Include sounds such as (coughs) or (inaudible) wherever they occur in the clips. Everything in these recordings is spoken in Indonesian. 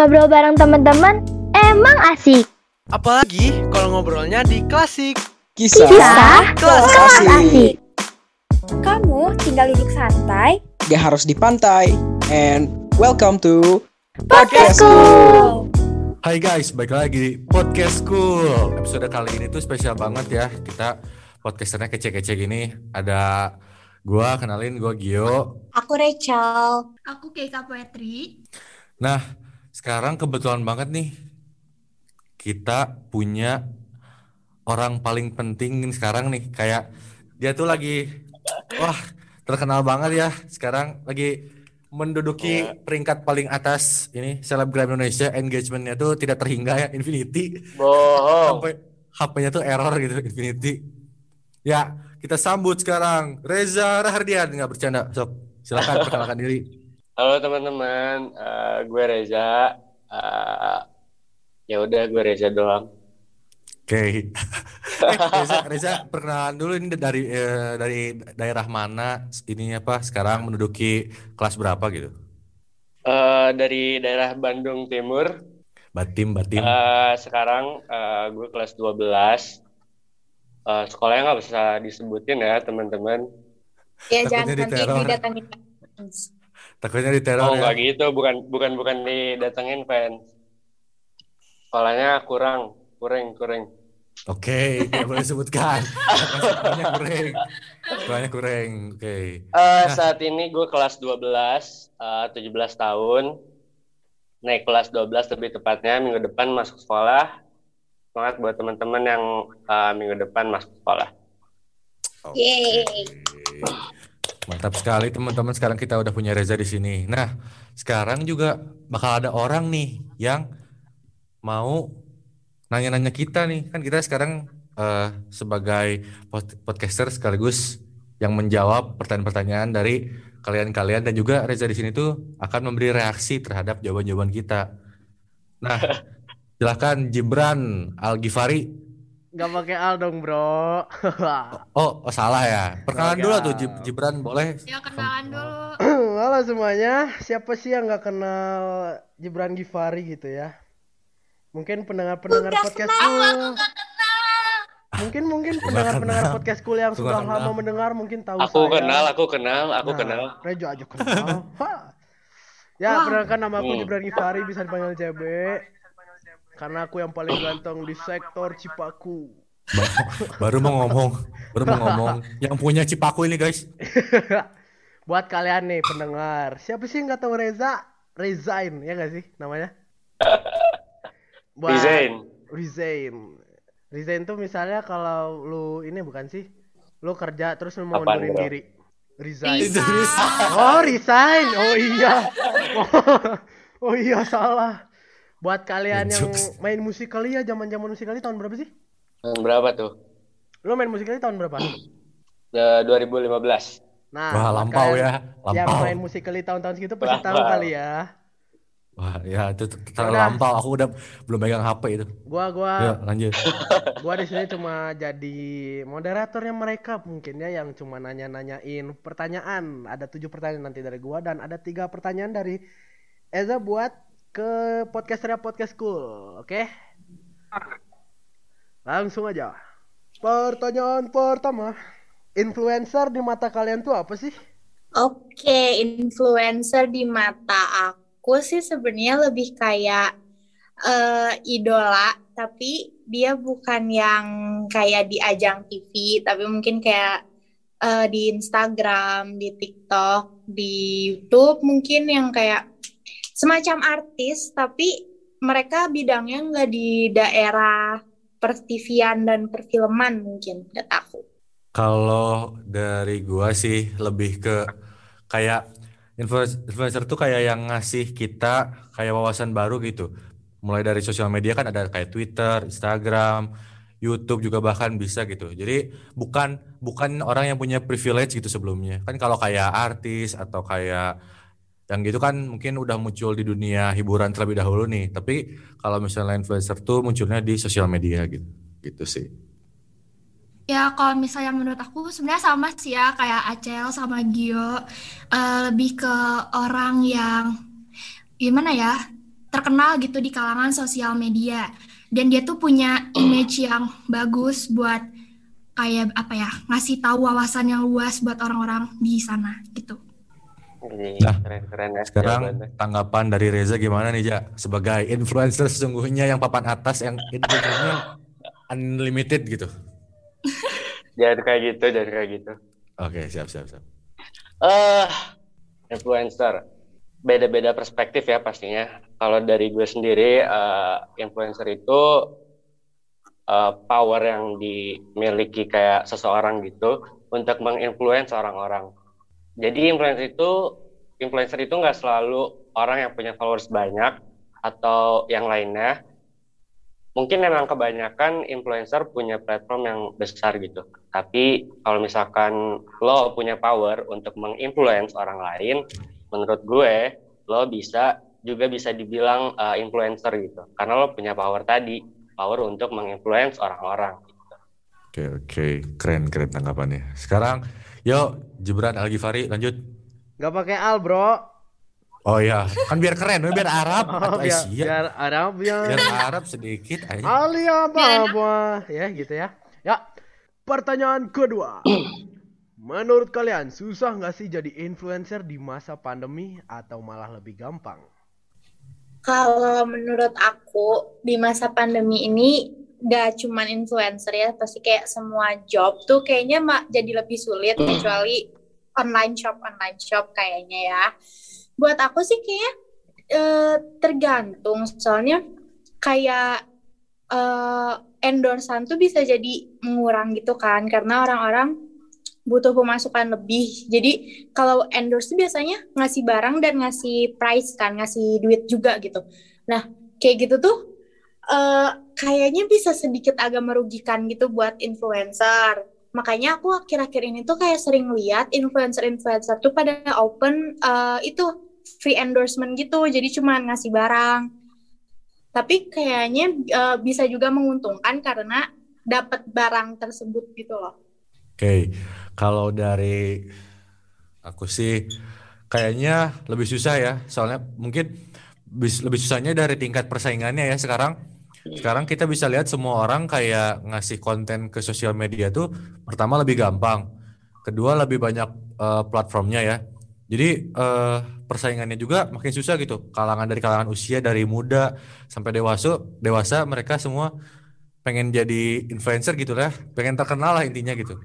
Ngobrol bareng teman-teman emang asik. Apalagi kalau ngobrolnya di klasik. Kisah, Kisah Kelas kelas asik. Kamu tinggal duduk santai. gak harus di pantai. And welcome to Podcastku. Hai guys, balik lagi di Podcast School. Episode kali ini tuh spesial banget ya. Kita podcasternya kece-kece gini. Ada gua, kenalin gua Gio. Aku Rachel. Aku Keika Poetry. Nah, sekarang kebetulan banget nih kita punya orang paling penting sekarang nih. Kayak dia tuh lagi wah, terkenal banget ya. Sekarang lagi menduduki peringkat paling atas ini selebgram Indonesia engagementnya tuh tidak terhingga ya Infinity Bohong. sampai HP-nya tuh error gitu Infinity. Ya, kita sambut sekarang Reza Rahardian nggak bercanda. Sok, silakan perkenalkan diri. Halo teman-teman, Eh, gue Reza. Eh, ya udah gue Reza doang. Oke. (laughs) Eh, Reza, Reza perkenalan dulu ini dari eh, dari daerah mana ini apa sekarang menduduki kelas berapa gitu? Eh, dari daerah Bandung Timur. Batim, Batim. Eh, sekarang eh, gue kelas 12. Eh, sekolahnya nggak bisa disebutin ya teman-teman. Ya Takutnya jangan nanti. Takutnya diteror Oh ya. nggak gitu, bukan bukan bukan didatengin fans. Sekolahnya kurang, kurang, kurang. Oke, nggak boleh sebutkan. Sekolahnya kurang. Sekolahnya kurang. Oke. Eh, saat ini gue kelas 12, eh, 17 tahun. Naik kelas 12 lebih tepatnya minggu depan masuk sekolah. Semangat buat teman-teman yang eh, minggu depan masuk sekolah. Oke. Yeay. Mantap sekali teman-teman. Sekarang kita udah punya Reza di sini. Nah, sekarang juga bakal ada orang nih yang mau nanya-nanya kita nih. Kan kita sekarang eh, sebagai pod- podcaster sekaligus yang menjawab pertanyaan-pertanyaan dari kalian-kalian dan juga Reza di sini tuh akan memberi reaksi terhadap jawaban-jawaban kita. Nah, (laughs) silakan Gibran Al Ghifari. Gak pakai al dong bro. (laughs) Oh, oh, salah ya. Perkenalan dulu tuh Gibran boleh. Ya kenalan dulu. (clears throat) Halo semuanya, siapa sih yang nggak kenal Gibran Givari gitu ya? Mungkin pendengar-pendengar podcastku. Mungkin mungkin nggak pendengar-pendengar kenal. podcastku yang sudah lama kenal. mendengar mungkin tahu Aku saya. kenal, aku kenal, aku Nah, kenal. Rejo aja kenal. (laughs) Ya, perkenalkan nama aku Hmm. Gibran Givari bisa dipanggil CB. Karena aku yang paling ganteng di sektor Cipaku. Baru mau ngomong, baru mau ngomong. (laughs) Yang punya Cipaku ini guys. (laughs) Buat kalian nih pendengar, siapa sih yang nggak tahu Reza? Rezain, ya nggak sih namanya? (laughs) Buat- Desain. Resign. Resign tuh misalnya kalau lu ini bukan sih? Lu kerja terus lu mau Apaan, mundurin diri. Resign. Bisa. Oh, resign. Oh iya. Oh, iya salah. Buat kalian yang Jokes. main musikali ya zaman-zaman musikali tahun berapa sih? Tahun berapa tuh? Lu main musikali tahun berapa? (clears throat) Eh, 2015. Nah, Wah, lampau ya, Yang lampau. main musikali tahun-tahun segitu pasti Wah, tahu kali ya. Wah, ya itu terlalu lampau. Aku udah belum pegang HP itu. Gua gua Yuk, lanjut. (laughs) gua di sini cuma jadi moderatornya mereka mungkin ya yang cuma nanya-nanyain pertanyaan ada tujuh pertanyaan nanti dari gua dan ada tiga pertanyaan dari Eza buat ke podcasternya podcast school oke? Langsung aja. Pertanyaan pertama influencer di mata kalian tuh apa sih? Oke, influencer di mata aku sih sebenarnya lebih kayak eh, idola, tapi dia bukan yang kayak di ajang TV, tapi mungkin kayak eh, di Instagram, di TikTok, di YouTube mungkin yang kayak semacam artis, tapi mereka bidangnya nggak di daerah pertivian dan perfilman mungkin, kata aku. Kalau dari gua sih lebih ke kayak influencer tuh kayak yang ngasih kita kayak wawasan baru gitu. Mulai dari sosial media kan ada kayak Twitter, Instagram, YouTube juga bahkan bisa gitu. Jadi bukan bukan orang yang punya privilege gitu sebelumnya. Kan kalau kayak artis atau kayak yang gitu kan mungkin udah muncul di dunia hiburan terlebih dahulu nih. Tapi kalau misalnya influencer tuh munculnya di sosial media gitu. Gitu sih. Ya kalau misalnya menurut aku sebenarnya sama sih ya kayak Acel sama Gio Eh, lebih ke orang yang gimana ya terkenal gitu di kalangan sosial media dan dia tuh punya image yang bagus buat kayak apa ya ngasih tahu wawasan yang luas buat orang-orang di sana gitu. Jadi Nah, keren-keren ya. Sekarang tanggapan dari Reza gimana nih, Ja? Sebagai influencer sesungguhnya yang papan atas yang influencernya unlimited gitu. (laughs) jangan kayak gitu, jangan kayak gitu. Oke, siap, siap, siap. Eh, influencer. Beda-beda perspektif ya pastinya. Kalau dari gue sendiri, eh, influencer itu eh, power yang dimiliki kayak seseorang gitu untuk menginfluence orang-orang. Jadi influencer itu influencer itu nggak selalu orang yang punya followers banyak atau yang lainnya. Mungkin memang kebanyakan influencer punya platform yang besar gitu. Tapi kalau misalkan lo punya power untuk menginfluence orang lain, menurut gue lo bisa juga bisa dibilang uh, influencer gitu. Karena lo punya power tadi, power untuk menginfluence orang-orang. Oke, oke. Keren, keren tanggapannya. Sekarang, yuk, Jebran Al-Ghifari, lanjut. Gak pakai al bro. Oh iya, kan biar keren, biar Arab. (laughs) Oh, Atau biar, Asia. biar Arab ya. Biar Arab sedikit aja. Alia Biar Baba. Ya gitu ya. Ya. Pertanyaan kedua. (clears throat) Menurut kalian susah nggak sih jadi influencer di masa pandemi atau malah lebih gampang? Kalau menurut aku di masa pandemi ini gak cuman influencer ya, pasti kayak semua job tuh kayaknya mak jadi lebih sulit kecuali online shop online shop kayaknya ya. Buat aku sih kayak eh, tergantung soalnya kayak eh, endorsan tuh bisa jadi mengurang gitu kan karena orang-orang butuh pemasukan lebih. Jadi kalau endorse biasanya ngasih barang dan ngasih price kan, ngasih duit juga gitu. Nah, kayak gitu tuh eh, kayaknya bisa sedikit agak merugikan gitu buat influencer. Makanya aku akhir-akhir ini tuh kayak sering lihat influencer-influencer tuh pada open eh, itu free endorsement gitu. Jadi cuma ngasih barang. Tapi kayaknya eh, bisa juga menguntungkan karena dapat barang tersebut gitu loh. Oke, kalau dari aku sih kayaknya lebih susah ya, soalnya mungkin lebih susahnya dari tingkat persaingannya ya sekarang. Sekarang kita bisa lihat semua orang kayak ngasih konten ke sosial media tuh pertama lebih gampang, kedua lebih banyak eh, platformnya ya. Jadi eh, persaingannya juga makin susah gitu. Kalangan dari kalangan usia dari muda sampai dewasa, dewasa mereka semua pengen jadi influencer gitu lah, pengen terkenal lah intinya gitu.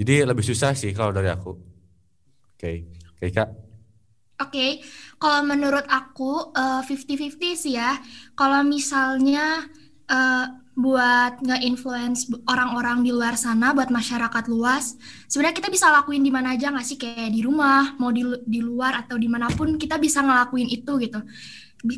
Jadi lebih susah sih kalau dari aku. Oke, oke Kak. Oke, kalau menurut aku eh, 50-50 sih ya. Kalau misalnya eh, buat nge-influence orang-orang di luar sana, buat masyarakat luas, sebenarnya kita bisa lakuin di mana aja nggak sih? Kayak di rumah, mau di, di luar atau di mana pun kita bisa ngelakuin itu gitu.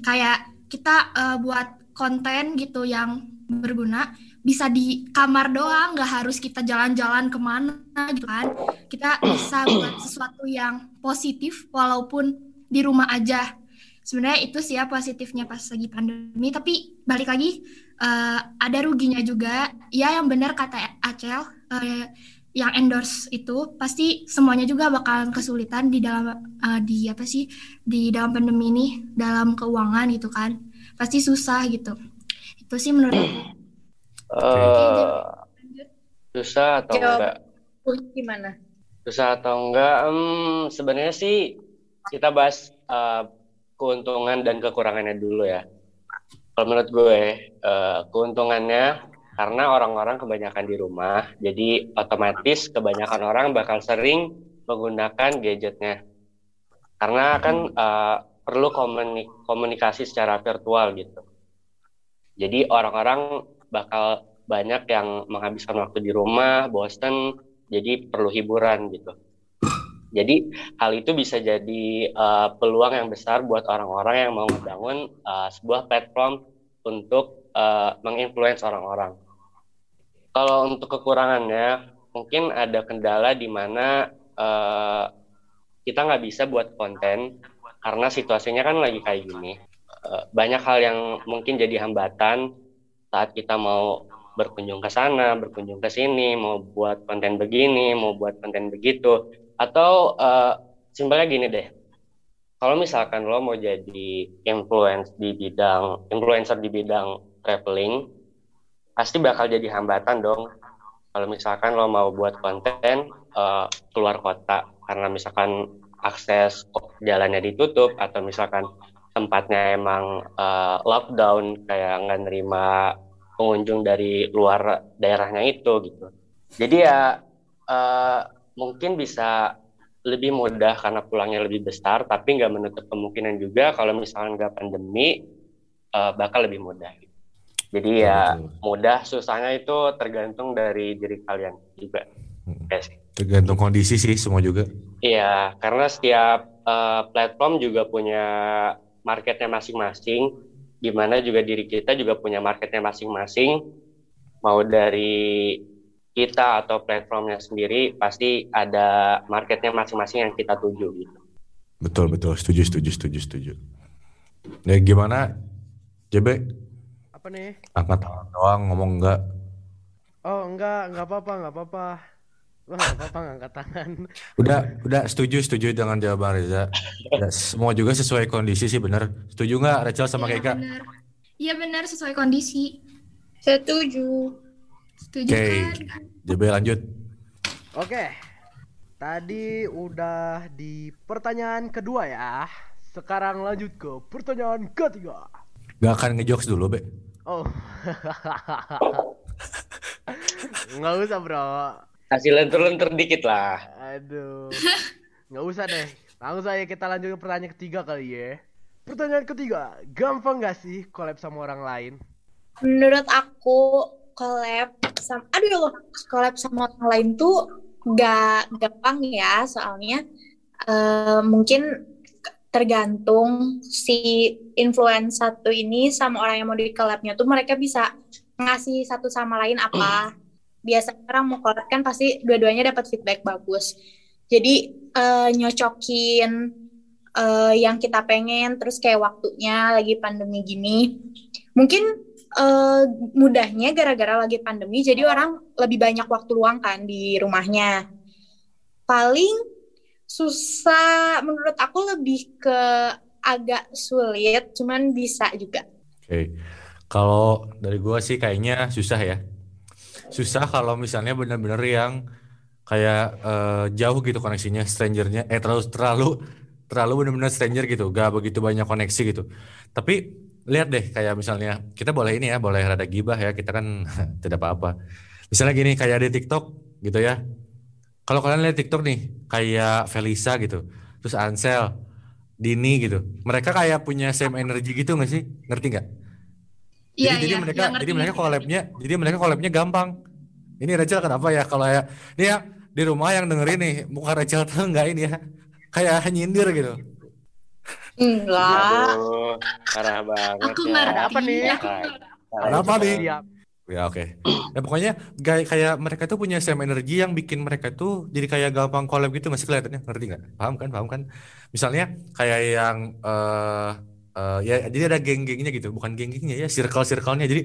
Kayak kita eh, buat konten gitu yang berguna, bisa di kamar doang, nggak harus kita jalan-jalan ke mana gitu kan. Kita bisa (clears throat) buat sesuatu yang positif walaupun di rumah aja. Sebenarnya itu sih ya positifnya pas lagi pandemi, tapi balik lagi eh, ada ruginya juga. Ya yang benar kata Acel, eh, yang endorse itu pasti semuanya juga bakalan kesulitan di dalam eh, di apa sih di dalam pandemi ini dalam keuangan gitu kan. Pasti susah gitu. Itu sih menurut (clears throat) Eh, susah atau Jawab. enggak? Gimana? Susah atau enggak? Hmm, sebenarnya sih kita bahas eh, keuntungan dan kekurangannya dulu ya. Kalau menurut gue, eh, keuntungannya karena orang-orang kebanyakan di rumah, jadi otomatis kebanyakan orang bakal sering menggunakan gadgetnya. Karena kan eh, perlu komuni- komunikasi secara virtual gitu. Jadi orang-orang bakal banyak yang menghabiskan waktu di rumah, bosen, jadi perlu hiburan gitu. Jadi hal itu bisa jadi eh, peluang yang besar buat orang-orang yang mau membangun eh, sebuah platform untuk eh, menginfluence orang-orang. Kalau untuk kekurangannya, mungkin ada kendala di mana eh, kita nggak bisa buat konten karena situasinya kan lagi kayak gini. Eh, banyak hal yang mungkin jadi hambatan saat kita mau berkunjung ke sana, berkunjung ke sini, mau buat konten begini, mau buat konten begitu, atau eh, simpelnya gini deh, kalau misalkan lo mau jadi influence di bidang influencer di bidang traveling, pasti bakal jadi hambatan dong. Kalau misalkan lo mau buat konten uh, keluar kota, karena misalkan akses jalannya ditutup atau misalkan tempatnya emang uh, lockdown kayak nggak nerima pengunjung dari luar daerahnya itu gitu. Jadi ya uh, mungkin bisa lebih mudah karena pulangnya lebih besar, tapi nggak menutup kemungkinan juga kalau misalnya nggak pandemi uh, bakal lebih mudah. Jadi ya Betul. mudah, susahnya itu tergantung dari diri kalian juga. Hmm. Ya sih. Tergantung kondisi sih semua juga. Iya, karena setiap uh, platform juga punya marketnya masing-masing, di mana juga diri kita juga punya marketnya masing-masing. Mau dari kita atau platformnya sendiri, pasti ada marketnya masing-masing yang kita tuju gitu. Betul betul setuju setuju setuju setuju. Ya gimana? JB Apa nih? angkat tangan doang ngomong enggak. Oh enggak, enggak apa-apa, enggak apa-apa. Wah, apa-apa ngangkat tangan. Udah udah setuju setuju dengan jawaban Reza. Ya, semua juga sesuai kondisi sih bener. Setuju nggak Rachel sama Iya, Keika? benar. Iya benar sesuai kondisi. Setuju. Setuju Oke. kan? JB lanjut. Oke. Tadi udah di pertanyaan kedua ya. Sekarang lanjut ke pertanyaan ketiga. Gak akan ngejokes dulu, Be. Oh. (laughs) Nggak usah, Bro. Kasih lentur-lentur dikit lah. Aduh. Nggak usah deh. Langsung aja kita lanjut ke pertanyaan ketiga kali ya. Pertanyaan ketiga, gampang gak sih collab sama orang lain? Menurut aku collab sama aduh ya collab sama orang lain tuh gak gampang ya soalnya eh, mungkin tergantung si influencer satu ini sama orang yang mau di collabnya tuh mereka bisa ngasih satu sama lain apa biasanya orang mau collab kan pasti dua-duanya dapat feedback bagus jadi eh, nyocokin eh, yang kita pengen terus kayak waktunya lagi pandemi gini mungkin eh, mudahnya gara-gara lagi pandemi jadi orang lebih banyak waktu luang kan di rumahnya paling susah menurut aku lebih ke agak sulit cuman bisa juga Oke. Kalau dari gua sih kayaknya susah ya. Susah kalau misalnya bener-bener yang kayak eh, jauh gitu koneksinya, strangernya, eh terlalu terlalu terlalu bener-bener stranger gitu, gak begitu banyak koneksi gitu. Tapi lihat deh kayak misalnya kita boleh ini ya, boleh rada gibah ya, kita kan (laughs) tidak apa-apa. Misalnya gini kayak di TikTok gitu ya. Kalau kalian lihat TikTok nih, kayak Felisa gitu, terus Ansel, Dini gitu, mereka kayak punya same energy gitu nggak sih? Ngerti nggak? Iya, jadi, jadi iya, mereka iya, ngerti, jadi mereka collabnya jadi mereka collabnya gampang. Ini Rachel kenapa ya? Kalau ya ini ya di rumah yang dengerin nih muka Rachel tuh enggak ini ya kayak nyindir gitu. Enggak. Aduh, parah banget Aku ya. ngerti. Apa nih? Aku Kenapa nih? Ya oke. Ya pokoknya kayak kayak mereka tuh punya same energy yang bikin mereka tuh jadi kayak gampang collab gitu masih kelihatannya? Ngerti nggak? Paham kan? Paham kan? Misalnya kayak yang eh eh, ya jadi ada geng-gengnya gitu bukan geng-gengnya ya circle-circle-nya jadi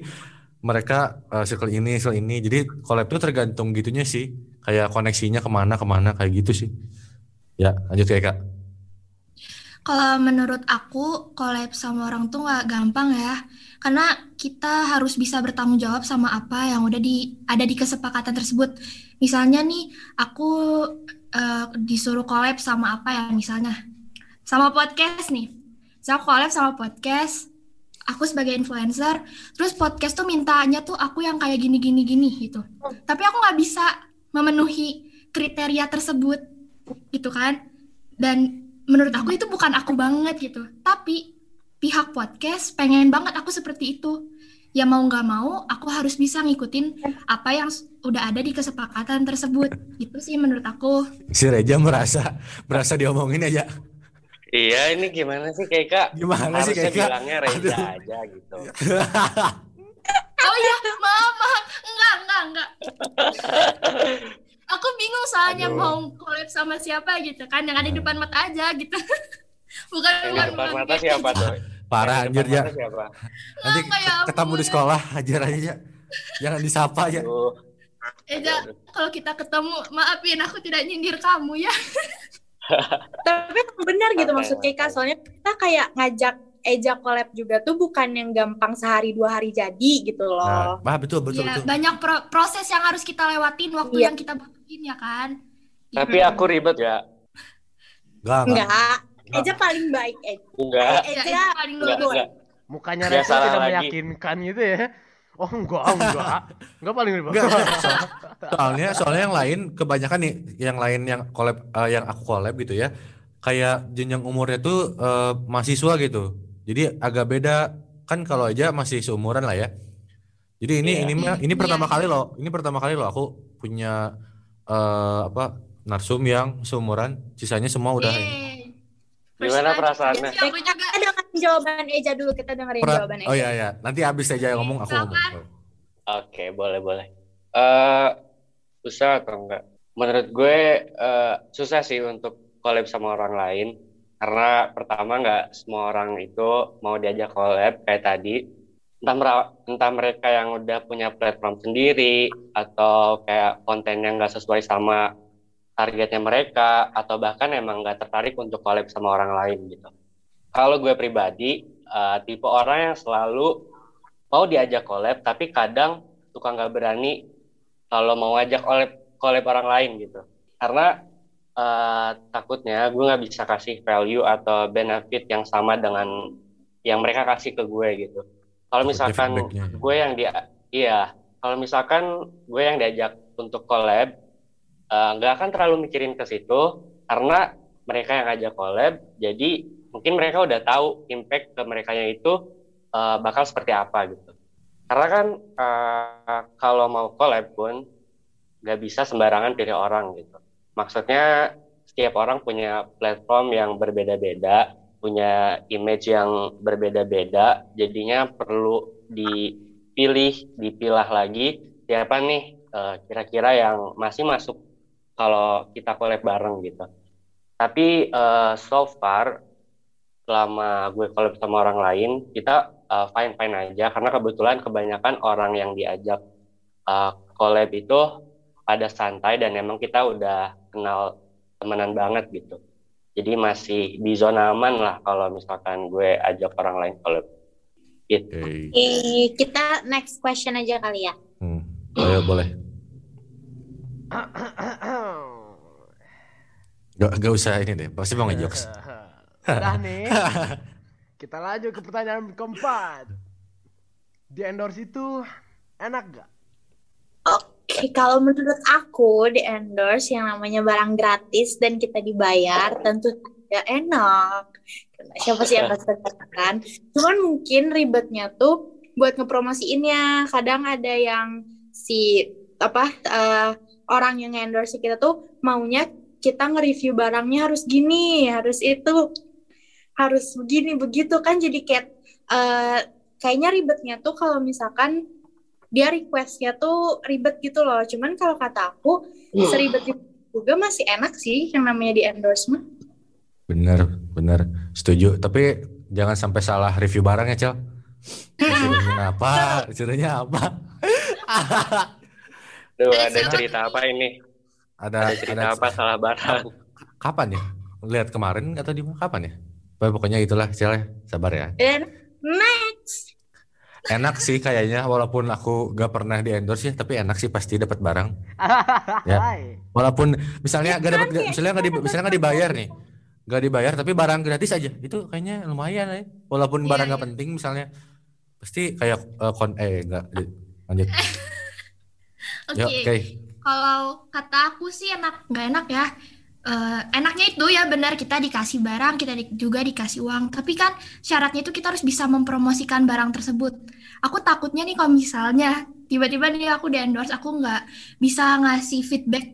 mereka eh, circle ini circle ini jadi collab tuh tergantung gitunya sih kayak koneksinya ke mana ke mana kayak gitu sih ya lanjut kayak kak Kalau menurut aku, collab sama orang tuh nggak gampang ya. Karena kita harus bisa bertanggung jawab sama apa yang udah di ada di kesepakatan tersebut. Misalnya nih, aku eh, disuruh collab sama apa ya misalnya. Sama podcast nih. Saya collab sama podcast. Aku sebagai influencer, terus podcast tuh mintanya tuh aku yang kayak gini-gini gini gitu. Tapi aku nggak bisa memenuhi kriteria tersebut gitu kan. Dan menurut aku itu bukan aku banget gitu. Tapi pihak podcast pengen banget aku seperti itu. Ya mau nggak mau, aku harus bisa ngikutin apa yang udah ada di kesepakatan tersebut. Itu sih menurut aku. si Reja merasa merasa diomongin aja Iya, ini gimana sih kayak kak? gimana sih Harusnya kayak kak bilangnya Reza Aduh. aja gitu. Oh iya, maaf, maaf. Enggak, enggak, enggak. Aku bingung soalnya Aduh. mau collab sama siapa gitu kan. Yang ada di depan mata aja gitu. (laughs) bukan, Yang di bukan, depan mata kayak siapa gitu. tuh? parah anjir ya siapa? nanti ya ketemu di ampun. sekolah ajar aja ya jangan disapa ya. Eja, kalau kita ketemu, maafin aku tidak nyindir kamu ya. (laughs) Tapi benar gitu Santai, maksud Kika, santai. soalnya kita kayak ngajak Eja collab juga tuh bukan yang gampang sehari dua hari jadi gitu Nah, loh. ah, betul betul Ya, betul. banyak pro- proses yang harus kita lewatin waktu Iya. yang kita butuhin ya kan. Tapi aku ribet ya. Enggak, enggak. Eja paling baik Eja. Enggak. Eh, Ya, Eja itu paling Enggak, lulus. enggak. Mukanya Reza tidak lagi. meyakinkan gitu ya. Oh enggak, enggak. (laughs) Enggak paling ribet. Enggak, so- soalnya soalnya yang lain kebanyakan nih yang lain yang collab eh, yang aku collab gitu ya kayak jenjang umurnya tuh eh, mahasiswa gitu jadi agak beda kan kalau aja masih seumuran lah ya jadi ini Iya. ini mah ini Iya, pertama kali loh ini pertama kali loh aku punya eh, apa narsum yang seumuran sisanya semua udah ini. Yeay. Gimana perasaannya? time. Jawaban Eja dulu, kita dengerin Pra- jawaban Eja. oh iya iya nanti abis aja yang ngomong aku ngomong Silakan. Oke, boleh boleh. Eh susah atau enggak? Menurut gue eh, susah sih untuk collab sama orang lain karena pertama nggak semua orang itu mau diajak collab kayak tadi. Entah, mera- entah mereka yang udah punya platform sendiri atau kayak konten yang nggak sesuai sama targetnya mereka atau bahkan emang nggak tertarik untuk collab sama orang lain gitu. Kalau gue pribadi eh, tipe orang yang selalu mau diajak collab tapi kadang suka nggak berani kalau mau ajak collab collab orang lain gitu. Karena eh, takutnya gue nggak bisa kasih value atau benefit yang sama dengan yang mereka kasih ke gue gitu. Kalau misalkan gue yang dia iya kalau misalkan gue yang diajak untuk collab eh, nggak akan terlalu mikirin ke situ karena mereka yang ngajak collab jadi mungkin mereka udah tahu impact ke mereka itu eh, bakal seperti apa gitu. Karena kan eh, kalau mau collab pun nggak bisa sembarangan pilih orang gitu. Maksudnya setiap orang punya platform yang berbeda-beda punya image yang berbeda-beda jadinya perlu dipilih dipilah lagi siapa nih eh, kira-kira yang masih masuk kalau kita collab bareng gitu. Tapi eh, so far selama gue collab sama orang lain kita fine fine aja. Karena kebetulan kebanyakan orang yang diajak uh, collab itu pada santai dan emang kita udah kenal temenan banget gitu. Jadi masih di zona aman lah kalau misalkan gue ajak orang lain collab. Gitu. Eh, kita next question aja kali ya. Hmm. Ayo boleh. (coughs) Gak, gak usah ini deh. Pasti mau ngejokes (laughs) Udah (laughs) nih. Kita lanjut ke pertanyaan keempat. Di endorse itu enak gak? Oke, kalau menurut aku di endorse yang namanya barang gratis dan kita dibayar tentu tidak enak. Karena Siapa sih yang nggak suka kan? Cuman mungkin ribetnya tuh buat ngepromosiinnya. Kadang ada yang si apa eh, orang yang endorse kita tuh maunya kita nge-review barangnya harus gini, harus itu, harus begini begitu kan. Jadi kayak eh, kayaknya ribetnya tuh kalau misalkan dia requestnya tuh ribet gitu loh. Cuman kalau kata aku seribet itu juga masih enak sih yang namanya di endorsement. bener bener. Setuju. Tapi jangan sampai salah review barang ya cel. Disuruhnya (laughs) apa? Disuruhnya apa? Duh, ada cerita apa ini? Ada ada cerita apa salah barang? Kapan ya? Lihat kemarin atau di kapan ya Pokoknya- pokoknya itulah cel ya sabar ya Dan next. enak sih kayaknya walaupun aku gak pernah di endorse ya tapi enak sih pasti dapat barang Ya. (laughs) Walaupun misalnya gak dapat misalnya gak di, misalnya gak dibayar nih gak dibayar tapi barang gratis aja itu kayaknya lumayan ya walaupun Iya, barang gak iya. penting misalnya pasti kayak eh, kon eh enggak lanjut (laughs) Oke. Ya, oke Kalau kata aku sih enak nggak enak ya. Eh, enaknya itu ya benar kita dikasih barang, kita di- juga dikasih uang. Tapi kan syaratnya itu kita harus bisa mempromosikan barang tersebut. Aku takutnya nih kalau misalnya tiba-tiba nih aku di endorse, aku nggak bisa ngasih feedback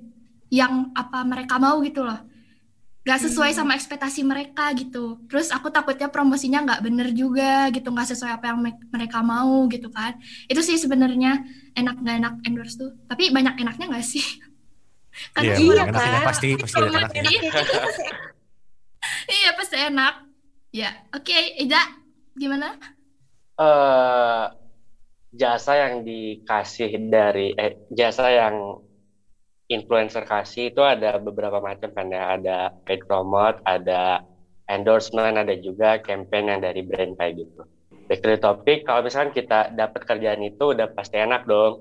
yang apa mereka mau gitu loh. Nggak sesuai sama ekspektasi mereka gitu. Terus aku takutnya promosinya nggak bener juga gitu, nggak sesuai apa yang me- mereka mau gitu kan. Itu sih sebenarnya enak nggak enak endorse tuh. Tapi banyak enaknya nggak sih? (laughs) Karena iya Iya, kan? pasti pasti ada enaknya Iya pasti enak. Ya, oke, Ida, gimana? eh jasa yang dikasih dari eh jasa yang influencer kasih itu ada beberapa macam kan ya. Ada paid promote, ada endorsement, ada juga campaign yang dari brand kayak gitu. Back to the topic, kalau misalkan kita dapat kerjaan itu udah pasti enak dong.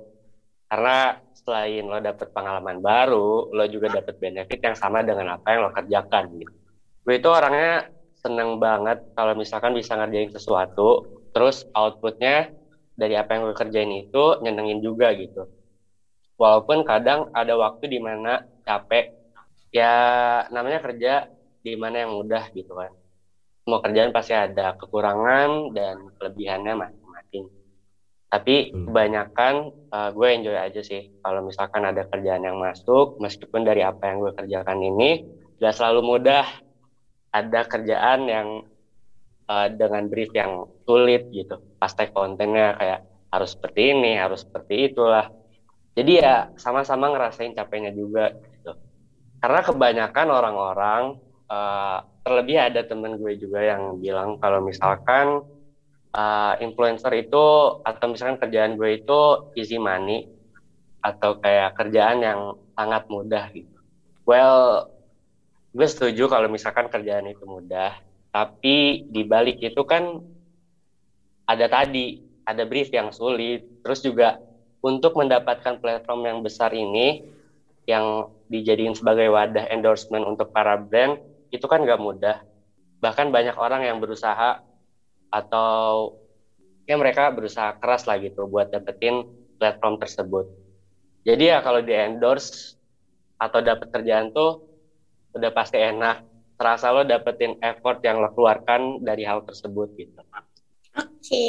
Karena selain lo dapet pengalaman baru, lo juga dapet benefit yang sama dengan apa yang lo kerjakan gitu. Gue itu orangnya seneng banget kalau misalkan bisa ngerjain sesuatu, terus outputnya dari apa yang gue kerjain itu nyenengin juga gitu. Walaupun kadang ada waktu di mana capek, ya namanya kerja di mana yang mudah gitu kan. Semua kerjaan pasti ada kekurangan dan kelebihannya masing-masing. Tapi Hmm. kebanyakan uh, gue enjoy aja sih kalau misalkan ada kerjaan yang masuk, meskipun dari apa yang gue kerjakan ini gak selalu mudah. Ada kerjaan yang uh, dengan brief yang sulit gitu. Pas tag kontennya kayak harus seperti ini, harus seperti itulah. Jadi ya sama-sama ngerasain capeknya juga gitu. Karena kebanyakan orang-orang uh, terlebih ada temen gue juga yang bilang kalau misalkan uh, influencer itu atau misalkan kerjaan gue itu easy money atau kayak kerjaan yang sangat mudah gitu. Well, gue setuju kalau misalkan kerjaan itu mudah, tapi di balik itu kan ada tadi, ada brief yang sulit, terus juga untuk mendapatkan platform yang besar ini yang dijadiin sebagai wadah endorsement untuk para brand itu kan gak mudah. Bahkan banyak orang yang berusaha atau ya mereka berusaha keras lah gitu buat dapetin platform tersebut. Jadi ya kalau di endorse atau dapet kerjaan tuh udah pasti enak. Terasa lo dapetin effort yang lo keluarkan dari hal tersebut gitu. Oke.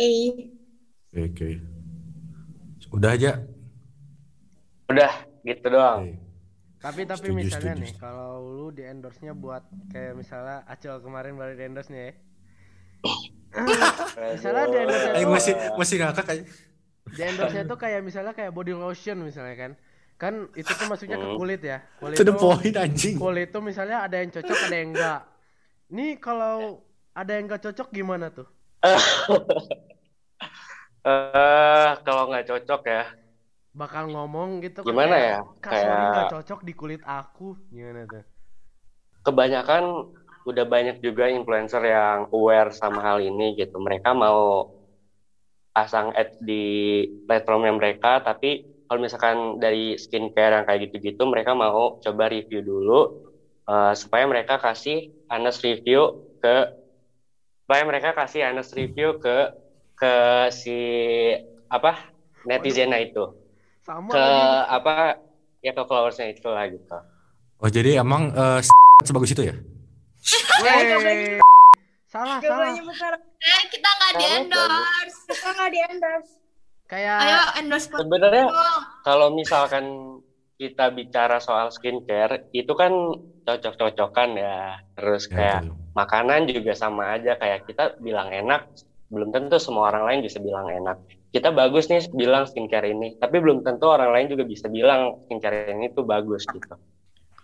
Oke, oke. Udah aja. Udah gitu doang. Oke. Tapi tapi Setuju, misalnya setuju. nih kalau lu di endorse-nya buat kayak misalnya Acel kemarin baru di endorse-nya ya. Misalnya di endorse Eh masih masih ngakak aja. Di endorse-nya tuh kayak misalnya kayak body lotion misalnya kan. Kan itu tuh maksudnya ke Hmm. kulit ya. Kulit To the tuh- point anjing. kulit tuh misalnya ada yang cocok ada yang enggak. Nih kalau ada yang enggak cocok gimana tuh? (laughs) Eh kalau nggak cocok ya, Bakal ngomong gitu kan Gimana kayak, ya? Kayak- nggak cocok di kulit aku. Gimana tuh? kebanyakan udah banyak juga influencer yang aware sama hal ini gitu. Mereka mau pasang ad di platformnya mereka, tapi kalau misalkan dari skincare yang kayak gitu-gitu, mereka mau coba review dulu eh, supaya mereka kasih honest review ke supaya mereka kasih honest review ke ke si apa netizennya itu Sama ke lagi. apa ya ke followersnya itu lah gitu. Oh jadi emang eh, (laughs) sebagus itu ya? Wey. Salah Gak salah. Eh, kita nggak di endorse. Kita nggak di endorse. Kayak Ayo endorse Sebenarnya kalau misalkan kita bicara soal skincare itu kan cocok-cocokan ya terus Ya, kayak betul. makanan juga sama aja kayak kita bilang enak belum tentu semua orang lain bisa bilang enak kita bagus nih bilang skincare ini tapi belum tentu orang lain juga bisa bilang skincare ini tuh bagus gitu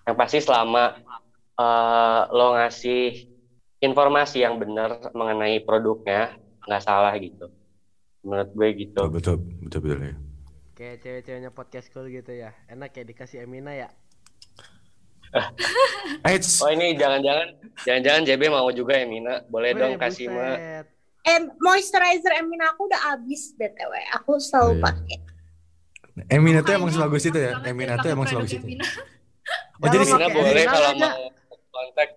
yang pasti selama eh, lo ngasih informasi yang benar mengenai produknya nggak salah gitu menurut gue gitu Betul betul betul betul ya. kayak cewek-ceweknya podcast cool gitu ya. Enak ya dikasih Emina ya. (laughs) Eh, Oh ini jangan-jangan jangan-jangan JB mau juga ya Mina. Boleh Weh, dong kasih Ma. Eh, moisturizer Emina aku udah habis BTW. Aku selalu Oh, iya. pakai. Emina tuh emang sebagus itu ya. Emina tuh emang sebagus itu. Emina. Oh jadi Emina boleh Emina kalau mau kontak.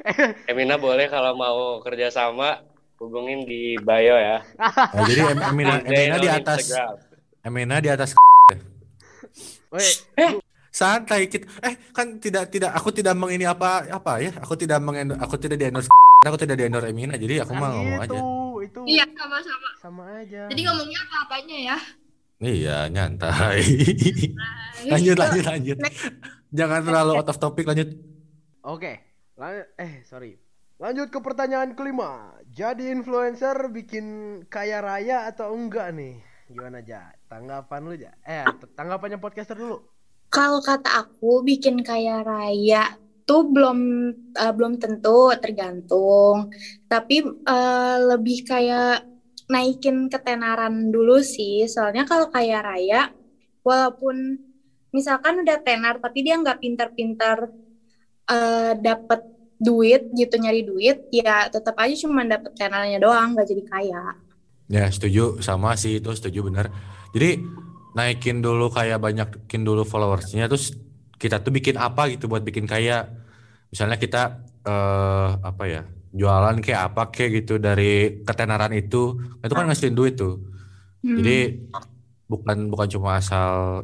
(laughs) Emina boleh kalau mau kerjasama hubungin di bio ya. Nah, (laughs) jadi Em- Emina Di Emina di atas Instagram. Emina di atas (laughs) Weh, santai kita eh kan tidak tidak aku tidak mengini apa apa ya aku tidak mengendor aku tidak di endorse aku tidak di endorse Emina jadi aku kan mah ngomong gitu, aja itu Iya, sama-sama. sama aja. Jadi ngomongnya apa-apanya ya. iya nyantai lanjut lanjut lanjut jangan terlalu out of topic lanjut Oke, lan- eh sorry. Lanjut ke pertanyaan kelima. Jadi influencer bikin kaya raya atau enggak nih? Gimana aja? Tanggapan lu aja. Eh, tanggapannya podcaster dulu. Kalau kata aku bikin kaya raya tuh belum eh, belum tentu tergantung. Tapi eh, lebih kayak naikin ketenaran dulu sih. Soalnya kalau kaya raya walaupun misalkan udah tenar tapi dia nggak pintar-pintar eh dapet duit gitu nyari duit ya tetap aja cuma dapet tenarnya doang nggak jadi kaya Ya setuju sama sih itu setuju bener. Jadi naikin dulu kayak banyakin dulu followersnya terus kita tuh bikin apa gitu buat bikin kaya. Misalnya kita eh apa ya jualan kayak apa kayak gitu dari ketenaran itu itu kan ngasilin duit tuh. Hmm. Jadi bukan bukan cuma asal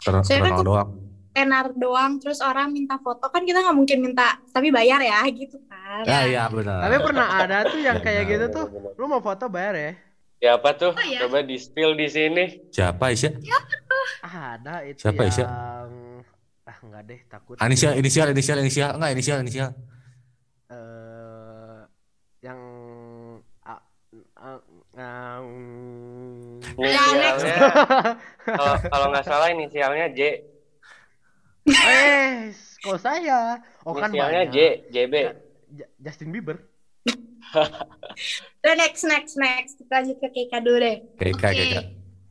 ter- kan terkenal tuh- doang. Tenar doang terus orang minta foto kan kita nggak mungkin minta tapi bayar ya gitu kan Ya iya benar. Tapi pernah ada tuh yang Ya, kayak gitu tuh. Lu mau foto bayar ya? Ya apa tuh? Oh, ya? Coba di spill di sini. Siapa Isya? Ada itu Siapa, yang Isya? ah enggak deh takut. Ah, Inisial inisial inisial inisial enggak inisial inisial. Eh, yang mm. Inisialnya (laughs) kalau kalau nggak salah inisialnya J. eh, kok saya? Oh kan banyak. J, JB. Justin Bieber. Udah next next next kita lanjut ke Keka dulu deh Oke. kayak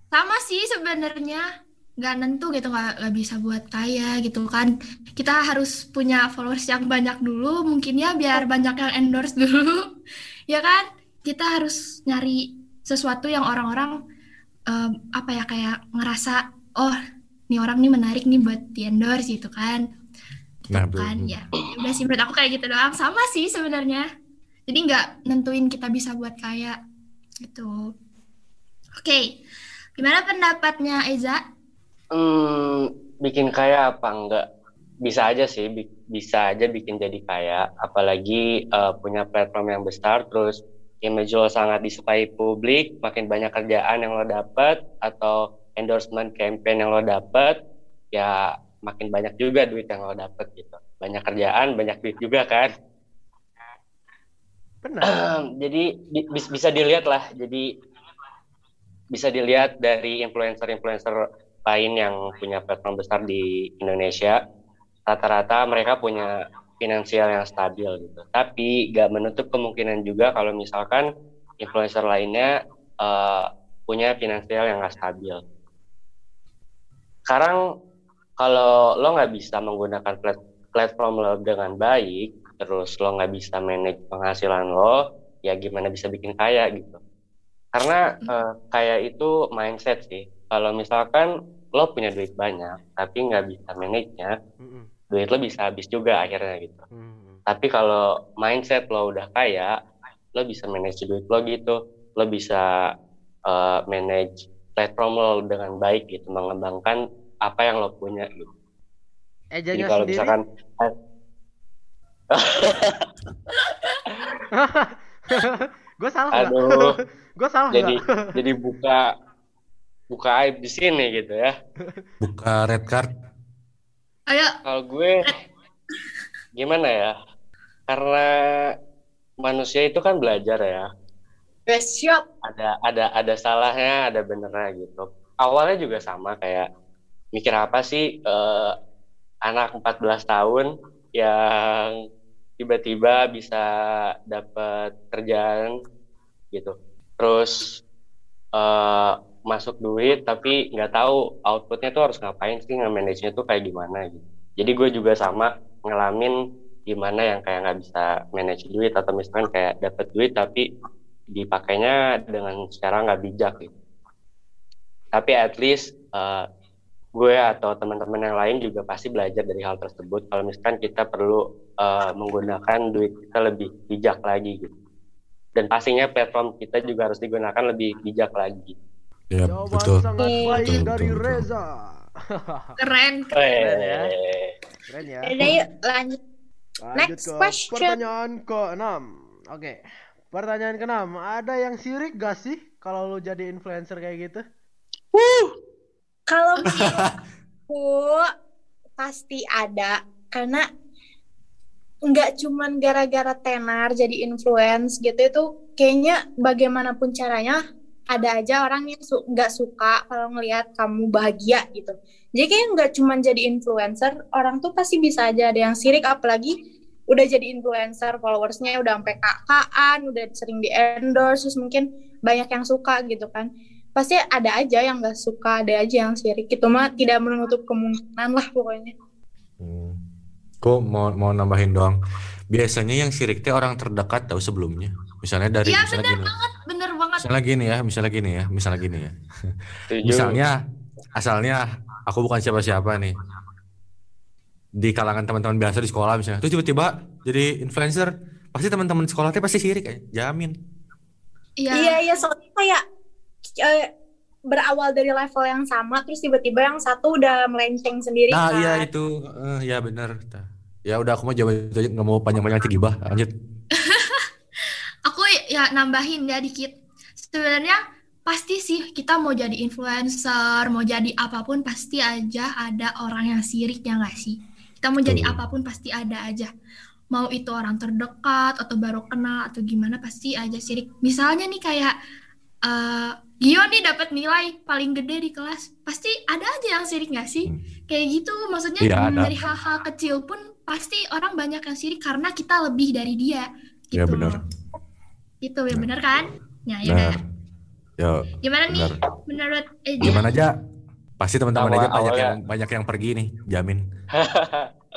Sama sih sebenarnya nggak nentu gitu nggak nggak bisa buat kaya gitu kan kita harus punya followers yang banyak dulu mungkin ya biar banyak yang endorse dulu (laughs) ya kan kita harus nyari sesuatu yang orang-orang em, apa ya kayak ngerasa oh nih orang nih menarik nih buat di endorse gitu kan Nah, Gitu kan betul. ya udah sih menurut aku kayak gitu doang sama sih sebenarnya jadi nggak nentuin kita bisa buat kaya gitu oke gimana pendapatnya Eza Hmm, bikin kaya apa enggak? Bisa aja sih, bi- bisa aja bikin jadi kaya. Apalagi eh, punya platform yang besar, terus image lo sangat disukai publik, makin banyak kerjaan yang lo dapet, atau endorsement campaign yang lo dapet, ya makin banyak juga duit yang lo dapet gitu. Banyak kerjaan, banyak duit juga kan. Benar. (clears throat) jadi di- bis- bisa dilihat lah jadi bisa dilihat dari influencer-influencer lain yang punya platform besar di Indonesia rata-rata mereka punya finansial yang stabil gitu tapi gak menutup kemungkinan juga kalau misalkan influencer lainnya eh, punya finansial yang gak stabil sekarang kalau lo nggak bisa menggunakan plat- platform lo dengan baik terus lo nggak bisa manage penghasilan lo ya gimana bisa bikin kaya gitu. Karena eh, kaya itu mindset sih. Kalau misalkan lo punya duit banyak tapi nggak bisa manage-nya Mm-mm. duit lo bisa habis juga akhirnya gitu. Mm. tapi kalau mindset lo udah kaya lo bisa manage duit lo gitu. Lo bisa eh, manage platform lo dengan baik gitu mengembangkan apa yang lo punya gitu. Jadi kalau sendiri. misalkan (laughs) gue salah aduh. (laughs) Gue salah jadi nggak? (laughs) jadi buka buka aib di sini gitu ya. Buka red card. ayo. Kalau gue gimana ya? Karena manusia itu kan belajar ya. Best shop ada ada ada salahnya ada benernya gitu. Awalnya juga sama kayak mikir apa sih eh, anak 14 tahun yang tiba-tiba bisa dapat kerjaan gitu terus eh, masuk duit tapi nggak tahu outputnya tuh harus ngapain sih nge-manage nya tuh kayak gimana gitu jadi gue juga sama ngalamin gimana yang kayak nggak bisa manage duit atau misalkan kayak dapat duit tapi dipakainya dengan secara nggak bijak gitu. Tapi at least uh, gue atau teman-teman yang lain juga pasti belajar dari hal tersebut. Kalau misalkan kita perlu uh, menggunakan duit kita lebih bijak lagi gitu. Dan pastinya platform kita juga harus digunakan lebih bijak lagi. Ya, Jawaban betul. sangat baik Betul, dari betul, betul. Reza. keren (laughs) Keren ya. Keren ya. Udah yuk lanjut Lanjut Next ke question. pertanyaan ke-6. Oke. Pertanyaan ke-6, ada yang sirik gak sih kalau lu jadi influencer kayak gitu? Kalau (laughs) menurutku pasti ada. Karena nggak cuman gara-gara tenar jadi influence gitu itu kayaknya bagaimanapun caranya ada aja orang yang su- nggak suka kalau ngelihat kamu bahagia gitu. Jadi kayak nggak cuman jadi influencer, orang tuh pasti bisa aja. Ada yang sirik apalagi udah jadi influencer followersnya udah sampai kakaan, udah sering di endorse, terus mungkin banyak yang suka gitu kan pasti ada aja yang nggak suka ada aja yang sirik itu mah tidak menutup kemungkinan lah pokoknya Hmm. Kok mau mau nambahin doang. Biasanya yang sirik teh orang terdekat tahu sebelumnya. Misalnya dari Iya misalnya bener gini. banget, bener banget. Misalnya gini ya, misalnya gini ya, misalnya gini ya. Misalnya asalnya aku bukan siapa-siapa nih. Di kalangan teman-teman biasa di sekolah misalnya. Terus tiba-tiba jadi influencer, pasti teman-teman sekolah teh pasti sirik ya, jamin. Iya. iya iya soalnya kayak eh, berawal dari level yang sama terus tiba-tiba yang satu udah melenceng sendiri Nah, kan iya itu. Eh, ya benar. Ya udah aku mau jawab itu aja nggak mau panjang-panjang nanti gibah. Lanjut. (laughs) Aku ya nambahin ya dikit. Sebenarnya pasti sih kita mau jadi influencer, mau jadi apa pun pasti aja ada orang yang sirik ya nggak sih? Kita mau jadi Betul. apa pun pasti ada aja. Mau itu orang terdekat atau baru kenal atau gimana pasti aja sirik. Misalnya nih kayak eh Gio nih dapat nilai paling gede di kelas, pasti ada aja yang sirik nggak sih? Hmm. Kayak gitu, maksudnya Iya, ada. dari hal-hal kecil pun pasti orang banyak yang sirik karena kita lebih dari dia. Ya, Gitu. benar. Itu ya Benar. benar kan? Ya, ya Benar. udah. Yo, Gimana nih benar. menurut Eja? Gimana aja? Pasti teman-teman aja banyak awalnya- yang banyak yang pergi nih, jamin. (laughs)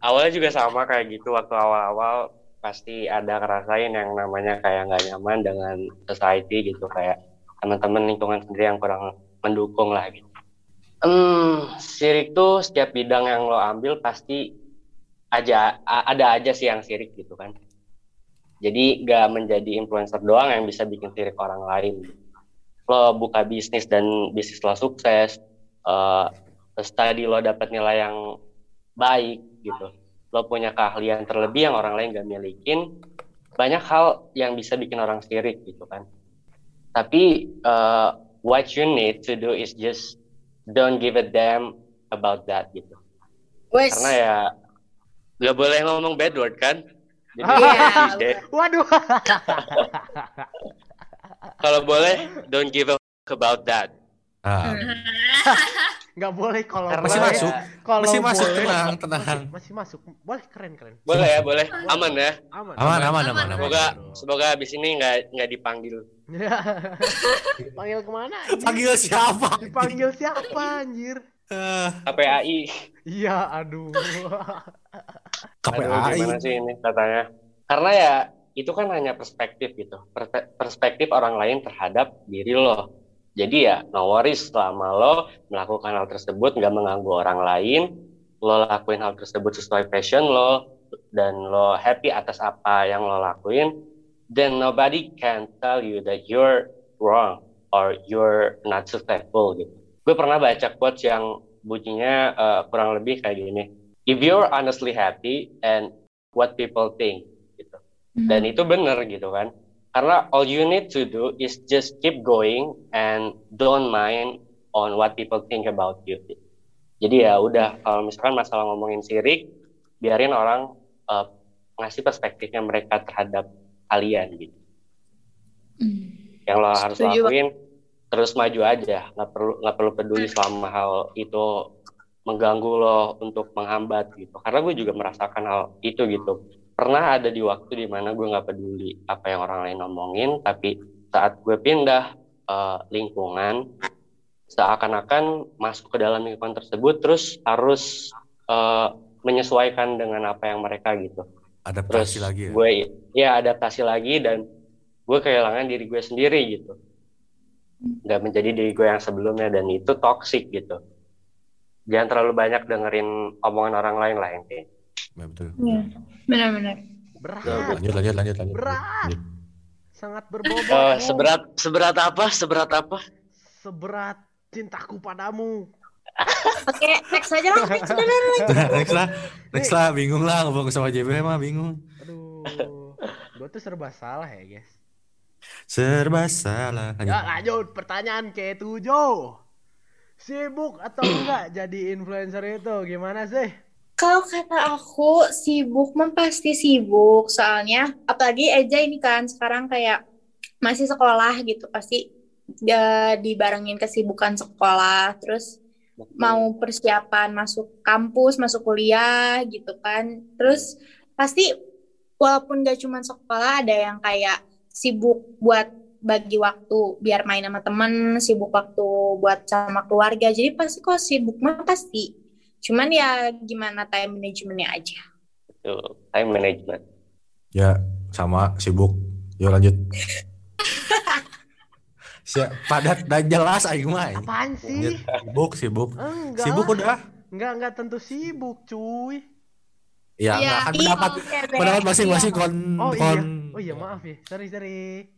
Awalnya juga sama kayak gitu waktu awal-awal pasti ada ngerasain yang namanya kayak nggak nyaman dengan society gitu kayak teman-teman lingkungan sendiri yang kurang mendukung lah gitu. Hmm, sirik tuh setiap bidang yang lo ambil pasti aja ada aja sih yang sirik gitu kan. Jadi nggak menjadi influencer doang yang bisa bikin sirik orang lain. Lo buka bisnis dan bisnis lo sukses, terus tadi lo dapat nilai yang baik gitu lo punya keahlian terlebih yang orang lain gak milikin banyak hal yang bisa bikin orang sirik gitu kan tapi uh, what you need to do is just don't give a damn about that gitu. Wes. karena ya nggak boleh ngomong bad word kan? Jadi (laughs) de- Waduh. kalau boleh don't give a about that. Ah, (laughs) Nggak boleh kalau Karena masih boleh. masuk, Kalau masih masuk tenang, tenang. Masih, masih masuk. Boleh keren keren. boleh ya boleh aman ya Aman. Aman, aman, aman, aman. semoga semoga abis ini nggak nggak dipanggil Ya. (laughs) Panggil ke mana? anjir? Panggil siapa? Dipanggil siapa anjir? Eh, KPAI Iya, aduh. (laughs) Aduh, KPAI. gimana sih ini katanya? Karena ya itu kan hanya perspektif gitu, Perspe- perspektif orang lain terhadap diri lo. Jadi ya no worries selama lo melakukan hal tersebut nggak mengganggu orang lain, lo lakuin hal tersebut sesuai passion lo dan lo happy atas apa yang lo lakuin, then nobody can tell you that you're wrong or you're not successful gitu. Gue pernah baca quotes yang bunyinya eh, kurang lebih kayak gini if you're honestly happy and what people think gitu. Dan itu benar gitu kan. Karena all you need to do is just keep going and don't mind on what people think about you. Jadi ya udah kalau misalkan masalah ngomongin sirik, biarin orang eh, ngasih perspektifnya mereka terhadap kalian gitu. Yang lo harus Setuju, lakuin terus maju aja, nggak perlu nggak perlu peduli selama hal itu mengganggu lo untuk menghambat gitu. Karena gue juga merasakan hal itu gitu. Pernah ada di waktu di mana gue nggak peduli apa yang orang lain ngomongin, tapi saat gue pindah eh, lingkungan, seakan-akan masuk ke dalam lingkungan tersebut, terus harus eh, menyesuaikan dengan apa yang mereka gitu. Terus Adaptasi lagi ya. gue ya adaptasi lagi dan gue kehilangan diri gue sendiri gitu. Nggak menjadi diri gue yang sebelumnya dan itu toxic gitu. Jangan terlalu banyak dengerin omongan orang lain lah intinya. Ya, betul. Iya. Benar-benar. Berat. Lanjut, lanjut, lanjut, lanjut. Berat. Lanjut. Sangat berbobot. Bu. seberat seberat apa? Seberat apa? Seberat cintaku padamu. Oke, next aja lah. Next, udah, udah, udah. next lah, next lah, bingung lah ngomong sama JB mah bingung. Aduh. Gue tuh serba salah ya, guys. Serba salah. Lanjut. Ya lanjut pertanyaan ketujuh. Sibuk atau enggak jadi influencer itu gimana sih? Kalau kata aku sibuk pasti sibuk. Soalnya apalagi Eja ini kan sekarang kayak masih sekolah gitu. Pasti ya, dibarengin kesibukan sekolah. Terus mau persiapan masuk kampus masuk kuliah gitu kan. Terus pasti walaupun gak cuma sekolah ada yang kayak sibuk buat bagi waktu biar main sama temen, sibuk waktu buat sama keluarga. Jadi pasti kok sibuk mah pasti. Cuman ya gimana time managementnya aja. Tuh, time management. Ya, sama sibuk. Yuk lanjut. (laughs) Siap, padat dan jelas aing mah. aing. Apaan Lanjut. sih? Sibuk, sibuk. Enggak. Sibuk udah. Enggak, enggak tentu sibuk, cuy. Ya, Iya, akan iya, pendapat pendapat masing-masing kon Oh iya. kon Oh iya, maaf ya. Sorry, sorry.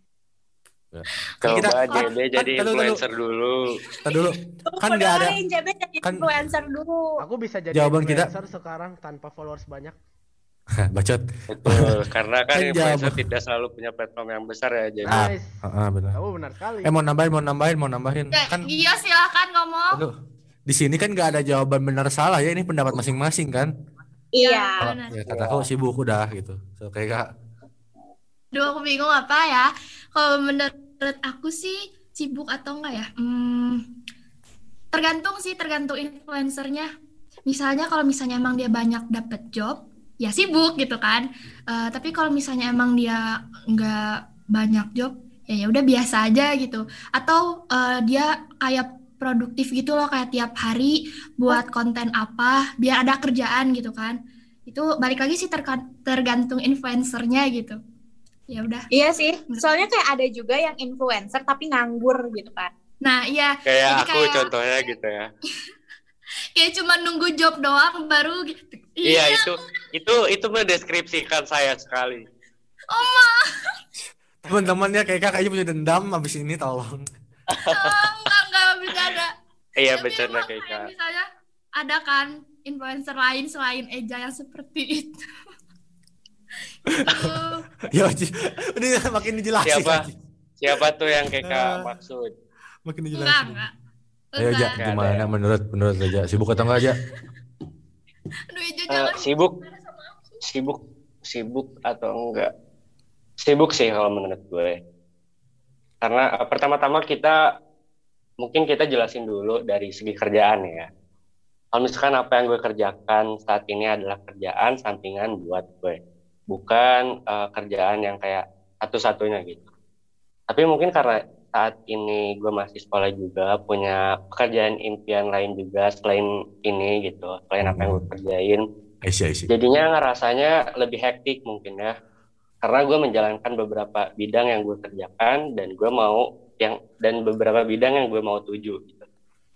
Kan kita- Coba JB kan- jadi kan- influencer dulu. Tar dulu. Kan nggak ada JB jadi kan- influencer dulu. Aku bisa jadi Jawaban kita- influencer sekarang tanpa followers banyak. bacot. Betul, karena kan Kan influencer jawaban. tidak selalu punya platform yang besar ya jadi. Ah. Nice. Heeh, benar. Kamu benar sekali. Eh mau nambahin, mau nambahin, mau nambahin. Ya, Kan iya silahkan ngomong. aduh, di sini kan nggak ada jawaban benar salah ya, ini pendapat masing-masing kan. Iya. Kalau benar. ya, kata aku sibuk udah gitu. So, kayak kak, Duh, aku bingung apa ya. Kalau menurut aku sih sibuk atau enggak ya? Hmm, tergantung sih, tergantung influencernya. Misalnya kalau misalnya emang dia banyak dapet job, ya sibuk gitu kan. Eh, tapi kalau misalnya emang dia nggak banyak job, ya ya udah biasa aja gitu. Atau eh, dia kayak produktif gitu loh, kayak tiap hari buat konten apa, biar ada kerjaan gitu kan. Itu balik lagi sih tergantung influencernya gitu. Ya udah. Iya sih. Soalnya kayak ada juga yang influencer tapi nganggur gitu kan. Nah, iya, Kayak Jadi aku kayak- contohnya (laughs) gitu ya. kayak cuma nunggu job doang baru gitu. Iya itu itu itu mendeskripsikan saya sekali. teman-temannya kayak kak kayaknya punya dendam abis ini tolong. Oh, enggak, enggak bercanda. Iya bercanda kayak misalnya ada kan influencer lain selain Eja yang seperti itu. (laughs) Ya, ini makin dijelasin. Siapa? Siapa tuh yang kayak kak Eh. maksud? Makin dijelasin. enggak. Ayo aja, Enggak. Nggak ada gimana ya. menurut menurut aja sibuk atau enggak aja? Aduh, Eja Eh, jangan sibuk marah sama aku. sibuk sibuk atau enggak? Sibuk sih kalau menurut gue. Karena eh, pertama-tama kita mungkin kita jelasin dulu dari segi kerjaan ya. Kalau misalkan apa yang gue kerjakan saat ini adalah kerjaan sampingan buat gue, bukan eh, kerjaan yang kayak satu-satunya gitu. Tapi mungkin karena saat ini gue masih sekolah juga, punya pekerjaan impian lain juga selain ini gitu, selain apa yang gue kerjain, Aisyah, Aisyah. jadinya ngerasanya lebih hektik mungkin ya karena gue menjalankan beberapa bidang yang gue kerjakan dan gue mau yang dan beberapa bidang yang gue mau tuju gitu.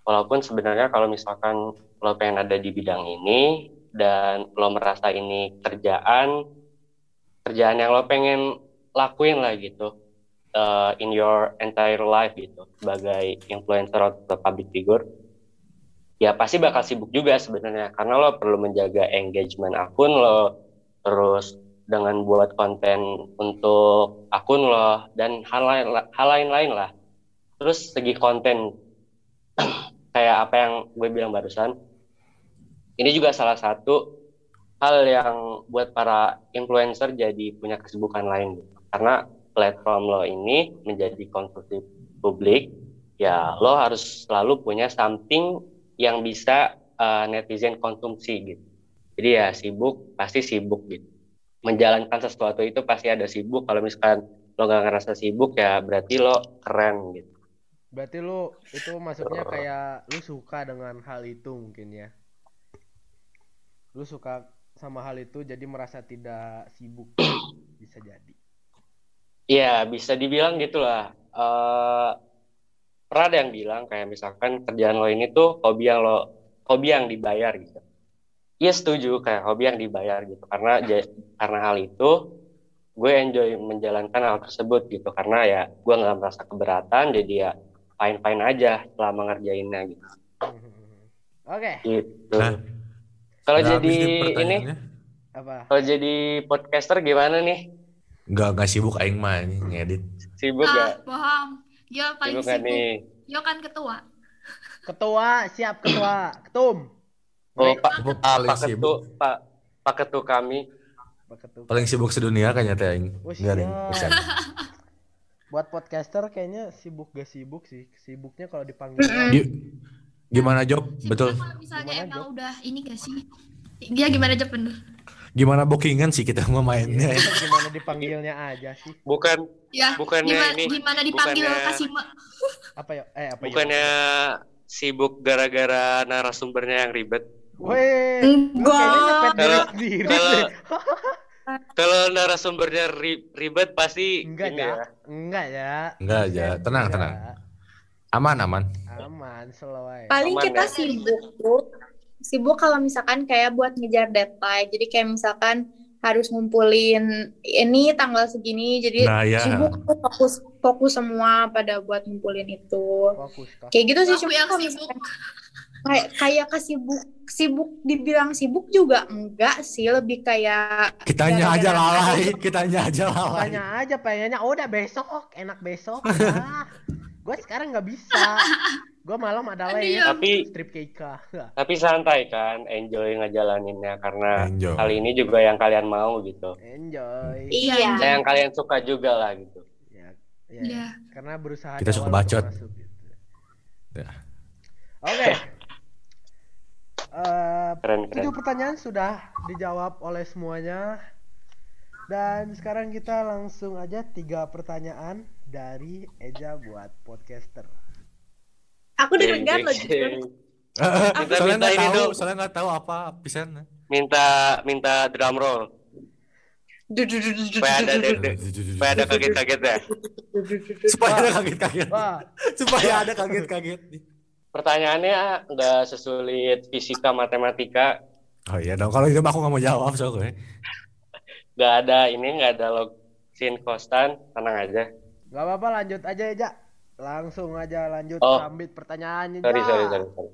walaupun sebenarnya kalau misalkan lo pengen ada di bidang ini dan lo merasa ini kerjaan kerjaan yang lo pengen lakuin lah gitu uh, in your entire life gitu sebagai influencer atau public figure ya pasti bakal sibuk juga sebenarnya. Karena lo perlu menjaga engagement akun lo terus dengan buat konten untuk akun lo dan hal lain hal lain lain lah. Terus segi konten (clears throat) kayak apa yang gue bilang barusan ini juga salah satu hal yang buat para influencer jadi punya kesibukan lain gitu. karena platform lo ini menjadi konsumsi publik ya lo harus selalu punya something yang bisa uh, netizen konsumsi gitu. Jadi ya sibuk pasti sibuk gitu. Menjalankan sesuatu itu pasti ada sibuk. Kalau misalkan lo gak ngerasa sibuk ya berarti lo keren gitu. Berarti lu itu maksudnya kayak lu suka dengan hal itu mungkin ya. Lu suka sama hal itu jadi merasa tidak sibuk (coughs) bisa jadi. Iya bisa dibilang gitulah. Eh pernah ada yang bilang kayak misalkan kerjaan lo ini tuh hobi yang lo hobi yang dibayar gitu. Iya setuju kayak hobi yang dibayar gitu karena (coughs) karena hal itu gue enjoy menjalankan hal tersebut gitu karena ya gue nggak merasa keberatan jadi ya fine fine aja selama ngerjainnya gitu. Oke, gitu. Nah, Kalau jadi ini apa? kalau jadi podcaster gimana nih? Enggak enggak sibuk aing mah ini ngedit. Sibuk Ah, gak? bohong. Dia paling Sibuk sibuk. nih? Yo kan ketua. Ketua, siap ketua, ketum. Oh, Pak Pak sibuk. Ketu, Pak Pak Ketu kami Pak Ketum. Paling sibuk sedunia kayaknya teh aing. Enggak bercanda. (laughs) Buat podcaster kayaknya sibuk gak sibuk sih. Sibuknya kalau dipanggil. Gi- Gimana job? Sibuknya Betul. Kalau misalnya Gimana, emang Jok? udah ini gak sih? Dia gimana Jok bener? gimana bookingan sih kita mau mainnya. Iya, gimana dipanggilnya aja sih? Bukan Ya, Bukannya gimana, ini, gimana dipanggil bukannya- Kasima? Apa ya? Eh apa ya? bukannya sibuk gara-gara narasumbernya yang ribet. Weh, diri Kalau- (laughs) Kalau narasumbernya ri- ribet pasti Enggak ya. ya. Enggak ya. Enggak aja, tenang Enggak. tenang. Aman aman. Aman, slow aja. Paling Aman kita ya? sibuk tuh. Sibuk kalau misalkan kayak buat ngejar deadline. Jadi kayak misalkan harus ngumpulin ini tanggal segini. Jadi Nah ya. sibuk fokus fokus semua pada buat ngumpulin itu. Fokus? Kayak gitu sih Aku cuma yang sibuk. misalkan kayak kayak kesibuk sibuk dibilang sibuk juga enggak sih lebih kayak Kitanya aja lalai, kitanya aja lalai. Tanya aja pengennya, oh udah besok, oh enak besok. (laughs) Ah, gue sekarang nggak bisa. Gue malam ada ya Tapi strip Keika. tapi santai kan, enjoy ngejalaninnya karena Enjoy. kali ini juga yang kalian mau gitu. Enjoy. iya Nah, yang kalian suka juga lah gitu. Ya, ya. Iya. Karena berusaha Kita suka bacot. masuk, gitu. Ya. Oke. (laughs) Eh, Keren tujuh keren. pertanyaan sudah dijawab oleh semuanya. Dan sekarang kita langsung aja tiga pertanyaan dari Eja buat podcaster. aku deg-degan jeng, loh (laughs) soalnya minta nggak ini tahu, dong. soalnya nggak tahu apa pisan. Minta minta drum roll supaya ada supaya ada kaget-kaget ya. Supaya ada kaget-kaget. Supaya ada kaget-kaget. Pertanyaannya nggak sesulit fisika matematika, Oh iya dong, kalau itu aku nggak mau jawab soalnya. nggak ada ini nggak ada log sin kostan, tenang aja. Nggak apa-apa lanjut aja Eja. Langsung aja lanjut Oh. sambit pertanyaannya. Sorry sorry sorry. sorry.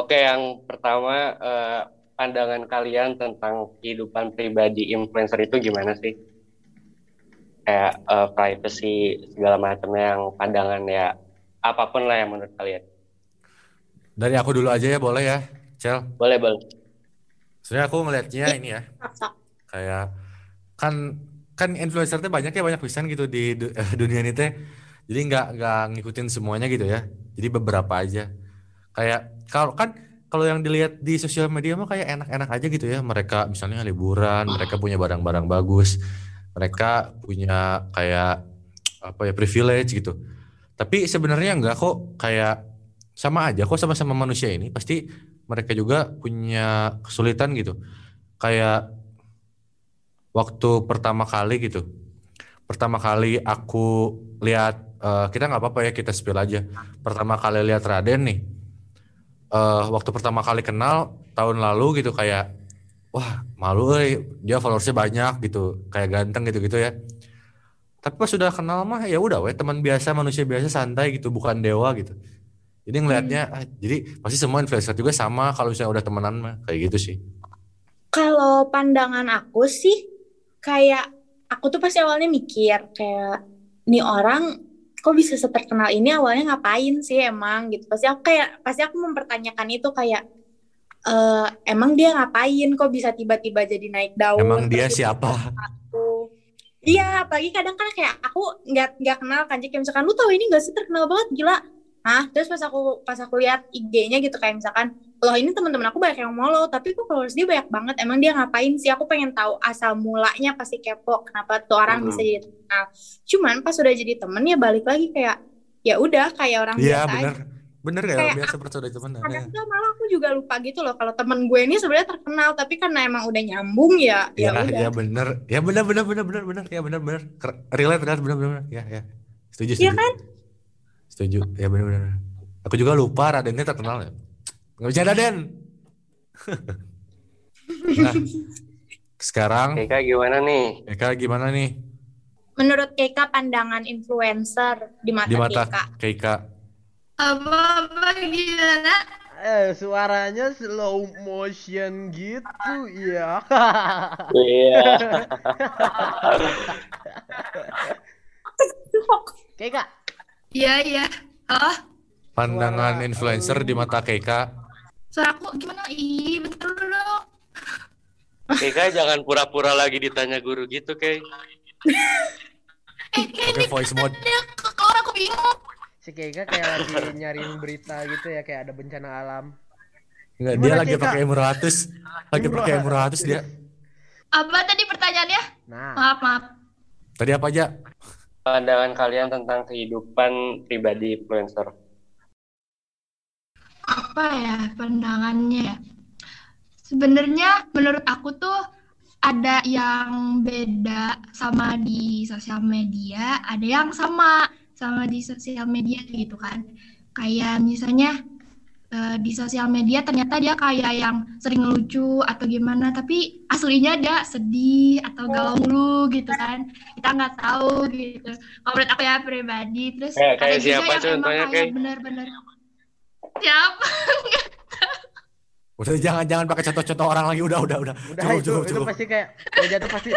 Oke, yang pertama eh, pandangan kalian tentang kehidupan pribadi influencer itu gimana sih? Kayak eh, privacy segala macamnya yang pandangan ya apa pun lah yang menurut kalian. Dari aku dulu aja ya boleh ya, Cel. Boleh boleh. Sebenarnya aku ngelihatnya ini ya, kayak kan kan influencer teh banyak ya banyak pisan gitu di (laughs) eh, dunia ini teh. Jadi nggak nggak ngikutin semuanya gitu ya. Jadi beberapa aja. Kayak kalau kan kalau yang dilihat di sosial media mah kayak enak-enak aja gitu ya. Mereka misalnya liburan, mereka punya barang-barang bagus, mereka punya kayak apa ya privilege gitu. Tapi sebenarnya enggak kok kayak sama aja kok sama-sama manusia ini pasti mereka juga punya kesulitan gitu. Kayak waktu pertama kali gitu. Pertama kali aku lihat eh, kita nggak apa-apa ya kita spill aja. Pertama kali lihat Raden nih. eh waktu pertama kali kenal tahun lalu gitu kayak wah malu euy dia followersnya banyak gitu kayak ganteng gitu-gitu ya tapi pas sudah kenal mah ya udah weh teman biasa manusia biasa santai gitu bukan dewa gitu jadi ngelihatnya ah, jadi pasti semua influencer juga sama kalau misalnya udah temenan mah kayak gitu sih Kalau pandangan aku sih kayak aku tuh pasti awalnya mikir kayak nih orang kok bisa seterkenal ini awalnya ngapain sih emang gitu. Pasti aku kayak pasti aku mempertanyakan itu kayak eh emang dia ngapain kok bisa tiba-tiba jadi naik daun emang dia siapa aku. Iya, apalagi kadang kan kayak aku nggak nggak kenal kan, jadi misalkan lu tahu ini nggak sih terkenal banget gila. Hah? Terus pas aku pas aku lihat IG-nya gitu kayak misalkan, loh ini teman-teman aku banyak yang follow, tapi kok followers dia banyak banget. Emang dia ngapain sih? Aku pengen tahu asal mulanya pasti kepo kenapa tuh orang Hmm. bisa jadi terkenal. Cuman pas udah jadi temen ya balik lagi kayak ya udah kayak orang iya biasa bener aja. bener kayak Kayak biasa temenan ya. Malah aku juga lupa gitu loh kalau temen gue ini sebenarnya terkenal, tapi karena emang udah nyambung ya, ya ya udah. ya bener ya bener bener bener bener bener ya bener bener relate relate bener bener ya ya setuju Iya setuju kan? setuju ya bener bener aku juga lupa Raden ini terkenal ya nggak bisa Raden nah sekarang Kayaknya gimana nih? Eka gimana nih Menurut Keka pandangan influencer di mata, di mata Keka. Keika Apa-apa gimana? Eh, suaranya slow motion gitu ya. Iya. Keika, Iya, iya. (laughs) Oh, pandangan Suara influencer di mata Keika suara aku gimana? Ih, betul dong. Kayaknya jangan pura-pura lagi ditanya guru gitu, kayak. Eh, kayak pakai voice mode keluar aku bingung. si Keika kayak lagi nyariin berita gitu ya, kayak ada bencana alam. Enggak, dia lagi pakai M100 lagi pakai M100 dia Apa tadi pertanyaannya? Nah, Maaf, maaf. Tadi apa aja? Pandangan kalian tentang kehidupan pribadi influencer. Apa ya pandangannya ya? Sebenarnya menurut aku tuh ada yang beda sama di sosial media, ada yang sama sama di sosial media gitu kan. Kayak misalnya eh, di sosial media ternyata dia kayak yang sering lucu atau gimana, tapi aslinya dia sedih atau galau mulu gitu kan. Kita nggak tahu gitu. Kalau menurut aku ya pribadi, terus Kayak- ada kayak juga siapa yang emang contohnya, kayak kayak? bener-bener siapa? Udah jangan jangan pakai contoh-contoh orang lagi. Udah udah udah. udah Cukup itu cukup itu cukup. pasti kayak Reza tuh pasti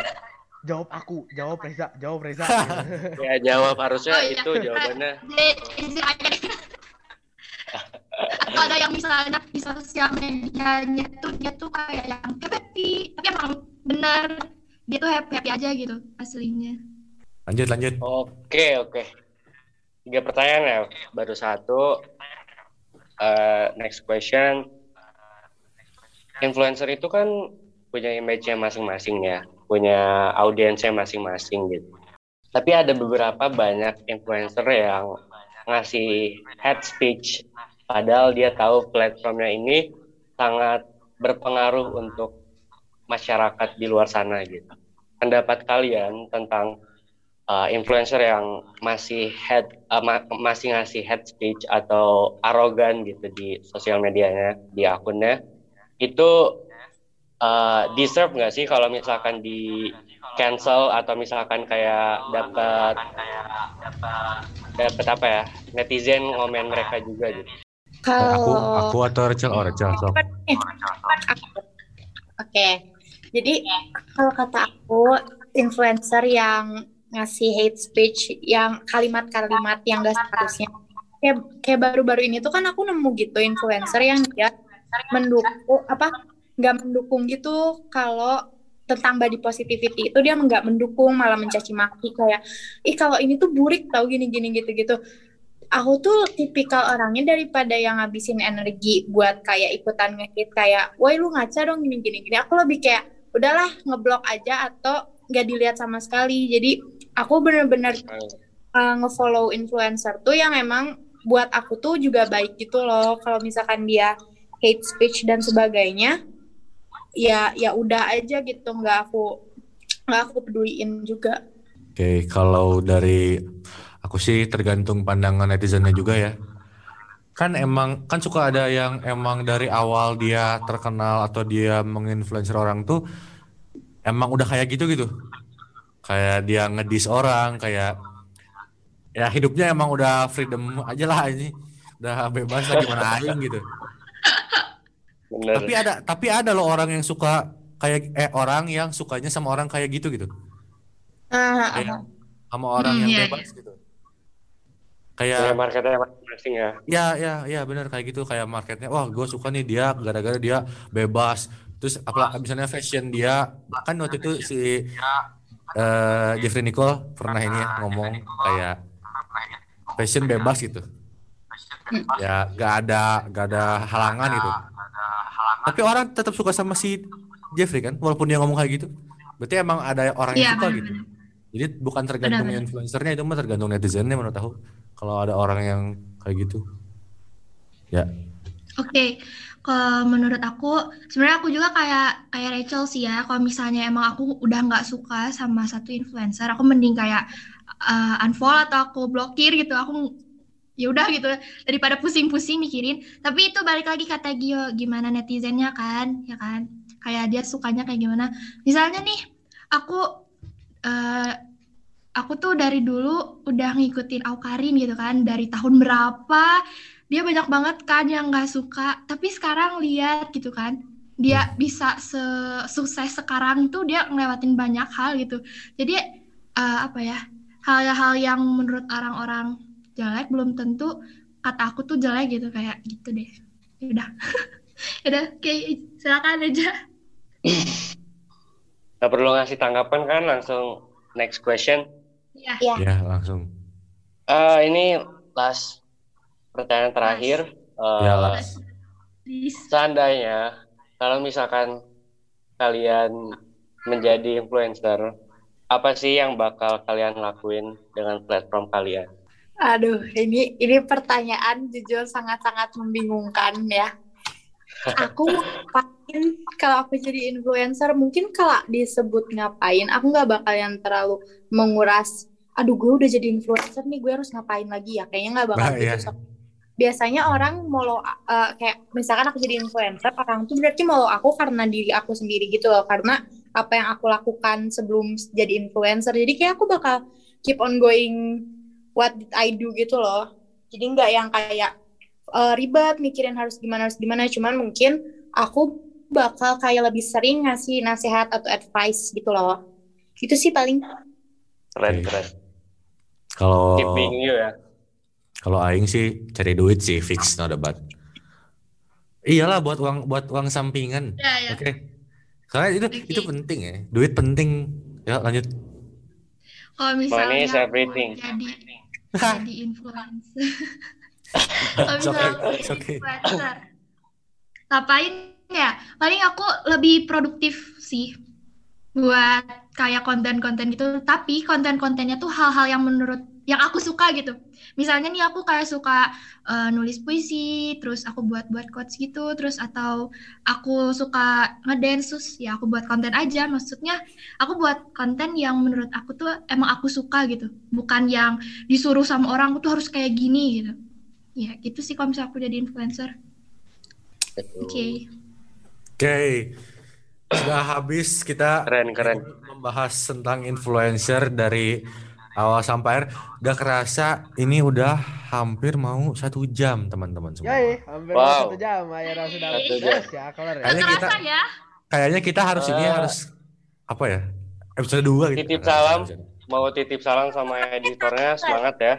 jawab aku, jawab Reza, jawab Reza. (laughs) Ya jawab harusnya Oh, iya. itu jawabannya. (laughs) Atau ada yang misalnya di sosial medianya tuh dia tuh kayak yang happy, tapi emang bener dia tuh happy happy aja gitu aslinya. Lanjut lanjut. Oke, oke. Tiga pertanyaan ya, baru satu. Eh, next question. Influencer itu kan punya image-nya masing-masing ya, punya audiensnya masing-masing gitu. Tapi ada beberapa banyak influencer yang ngasih head speech, padahal dia tahu platformnya ini sangat berpengaruh untuk masyarakat di luar sana gitu. Pendapat kalian tentang uh, influencer yang masih head uh, ma- masih ngasih head speech atau arogan gitu di sosial medianya di akunnya itu uh, deserve nggak sih kalau misalkan di cancel atau misalkan kayak dapat dapat apa ya netizen ngomen mereka juga gitu Aku Kalau aku atau Rachel? Oh Rachel. sok. Oke, jadi kalau kata aku influencer yang ngasih hate speech, yang kalimat-kalimat yang gak seharusnya, kayak baru-baru ini tuh kan aku nemu gitu influencer yang dia mendukung apa nggak mendukung gitu kalau tentang body positivity itu dia nggak mendukung malah mencaci maki kayak ih kalau ini tuh burik tau gini gini gitu gitu aku tuh tipikal orangnya daripada yang ngabisin energi buat kayak ikutan ngehit kayak woi lu ngaca dong gini gini gini. Aku lebih kayak udahlah ngeblok aja atau nggak dilihat sama sekali. Jadi aku bener-bener uh, ngefollow influencer tuh yang emang buat aku tuh juga baik gitu loh kalau misalkan dia hate speech dan sebagainya ya ya udah aja gitu nggak aku nggak aku peduliin juga Oke, kalau dari aku sih tergantung pandangan netizennya juga ya. Kan emang kan suka ada yang emang dari awal dia terkenal atau dia menginfluencer orang tuh emang udah kayak gitu gitu. Kayak dia ngedis orang, kayak ya hidupnya emang udah freedom aja lah ini. Udah bebas lah gimana aing gitu. bener Tapi ada tapi ada loh orang yang suka kayak eh orang yang sukanya sama orang kayak gitu gitu. ah, Kayak ah, sama orang Hmm, yang iya, bebas gitu. Kayak Kayak marketnya masing-masing ya Ya, ya, ya benar kayak gitu kayak marketnya. Wah, gue suka nih dia gara-gara dia bebas. Terus apa misalnya fashion dia kan waktu itu si eh, Jeffrey Nicole pernah ini ya ngomong kayak fashion bebas gitu. Ya, gak ada gak ada halangan gitu. Tapi orang tetap suka sama si Jeffrey kan, walaupun dia ngomong kayak gitu. Berarti emang ada orang yang Iya, suka gitu. benar-benar. Jadi bukan tergantung Benar-benar. influencernya itu mah tergantung netizennya menurut aku. Kalau ada orang yang kayak gitu. Ya. Oke, kalau menurut aku sebenarnya aku juga kayak kayak Rachel sih ya. Kalau misalnya emang aku udah nggak suka sama satu influencer, aku mending kayak uh, unfollow atau aku blokir gitu. Aku ya udah gitu daripada pusing-pusing mikirin. Tapi itu balik lagi kata Gio, gimana netizennya kan, ya kan? Kayak dia sukanya kayak gimana. Misalnya nih, aku eh, aku tuh dari dulu udah ngikutin Aukarin gitu kan, dari tahun berapa dia banyak banget kan yang nggak suka. Tapi sekarang lihat gitu kan dia bisa sukses sekarang tuh dia ngelewatin banyak hal gitu. Jadi eh, apa ya hal-hal yang menurut orang-orang jelek belum tentu kata aku tuh jelek gitu kayak gitu deh. Ya udah. (laughs) Ya udah oke silakan aja. Gak perlu ngasih tanggapan kan langsung next question. Ya ya Ya, langsung. Eh ini last pertanyaan terakhir Eh, Ya, please seandainya kalau misalkan kalian menjadi influencer, apa sih yang bakal kalian lakuin dengan platform kalian? Aduh, ini ini pertanyaan jujur sangat-sangat membingungkan ya. Aku ngapain kalau aku jadi influencer? Mungkin kalau disebut ngapain, aku nggak bakal yang terlalu menguras. Aduh, gue udah jadi influencer nih, gue harus ngapain lagi ya? Kayaknya nggak bakal Bah, gitu. iya. Biasanya orang mau uh, kayak misalkan aku jadi influencer, orang tuh berarti mau aku karena diri aku sendiri gitu loh, karena apa yang aku lakukan sebelum jadi influencer. Jadi kayak aku bakal keep on going what did I do gitu loh. Jadi nggak yang kayak uh, ribet mikirin harus gimana harus gimana. Cuman mungkin aku bakal kayak lebih sering ngasih nasihat atau advice gitu loh. Itu sih paling. Keren keren. Kalau Keep being you ya. Kalau aing sih cari duit sih fix no debat. Iyalah buat uang buat uang sampingan. Ya, ya. Oke. Karena itu Oke. itu penting ya. Duit penting. Ya lanjut. Kalau Money misalnya is everything. jadi (laughs) jadi influencer. (laughs) Kalau okay, misalnya okay. influencer, ngapain ya? Paling aku lebih produktif sih buat kayak konten-konten gitu. Tapi konten-kontennya tuh hal-hal yang menurut yang aku suka gitu. Misalnya nih aku kayak suka eh, nulis puisi, terus aku buat-buat quotes gitu, terus atau aku suka ngedance, terus ya aku buat konten aja. Maksudnya aku buat konten yang menurut aku tuh emang aku suka gitu, bukan yang disuruh sama orang tuh harus kayak gini gitu. Ya gitu sih kalau misalnya aku jadi influencer. Oke. Oke. Sudah habis kita Keren keren. membahas tentang influencer dari awal sampai akhir. Udah kerasa ini udah hampir mau satu jam teman-teman semua. Yoi, hampir Wow. satu jam akhirnya sudah Satu beres ya kelar ya. Kayaknya kita- ya. Kayaknya kita harus ini Ah. harus apa ya? Episode 2 gitu. Titip salam. Mau titip salam sama editornya semangat ya.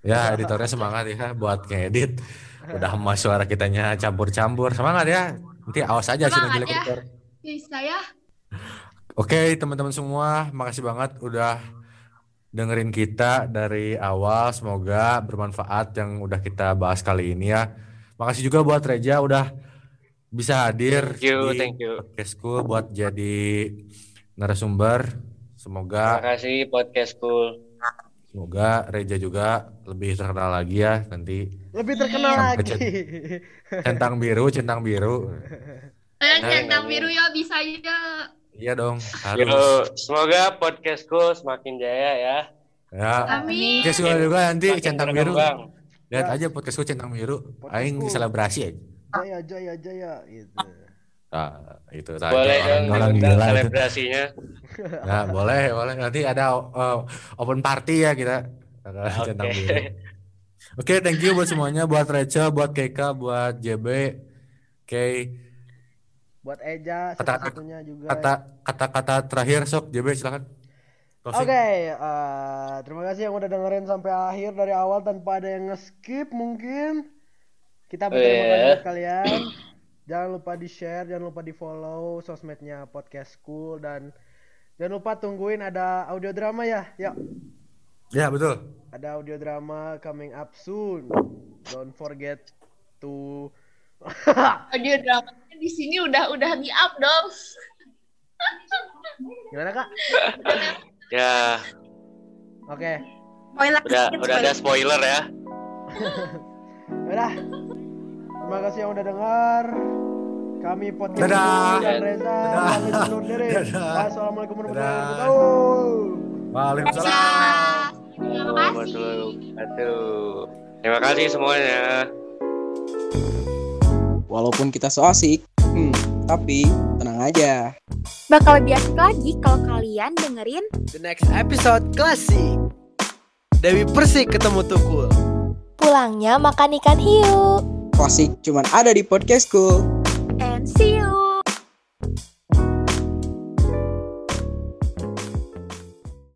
Ya, editornya semangat ya buat ngedit. Udah (laughs) emas suara kitanya campur-campur. Semangat ya. Nanti awas aja sih nanti ya. editor. Bisa ya. Oke, teman-teman semua, makasih banget udah dengerin kita dari awal. Semoga bermanfaat yang udah kita bahas kali ini ya. Makasih juga buat Reja udah bisa hadir Thank you, di thank you. podcastku buat jadi narasumber. Terima Semoga kasih podcast school. semoga Reja juga lebih terkenal lagi ya nanti. Lebih terkenal Sampai lagi. Centang biru, centang biru. Eh, centang biru ya bisa ya. Iya dong, harus. Yo, semoga podcast school semakin jaya ya. Ya. Amin. Oke, semoga juga nanti Semakin centang biru. berkembang. Lihat Ya. aja podcastku centang biru. Podcastku. Aing selebrasi aja. Jaya jaya jaya gitu. Nah, itu saja Boleh dong orang gila selebrasinya. Nah, (laughs) boleh, boleh. Nanti ada uh, open party ya kita. Oke. Centang biru. Oke, thank you buat semuanya, buat Reca, buat Keka, buat JB. Oke, Buat Eja Kata- satu-satunya juga. kata kata-kata terakhir sok JB silakan. Oke, Closing. eh, terima kasih yang udah dengerin sampai akhir dari awal tanpa ada yang nge-skip mungkin. Kita berterima kasih buat kalian. Jangan lupa di-share, jangan lupa di-follow sosmednya Podcast School dan jangan lupa tungguin ada audio drama ya. Yuk, Ya, betul. ada audio drama coming up soon. Don't forget to (laughs) Audio dramanya di sini udah udah di up dong. Gimana, Kak? Ya, Oke. Spoiler udah udah ada spoiler. spoiler ya. (laughs) Udah. Terima kasih yang udah dengar. Kami podcast Dadah. Dan Reza Dadah. pamit undur diri. Dadah. Wassalamualaikum warahmatullahi wabarakatuh. Waalaikumsalam. Terima kasih. Terima kasih semuanya. Walaupun kita so asik, hmm, tapi tenang aja. Bakal lebih asik lagi kalau kalian dengerin The next episode klasik. Dewi Persik ketemu Tukul. Pulangnya makan ikan hiu. Klasik cuman ada di podcast school.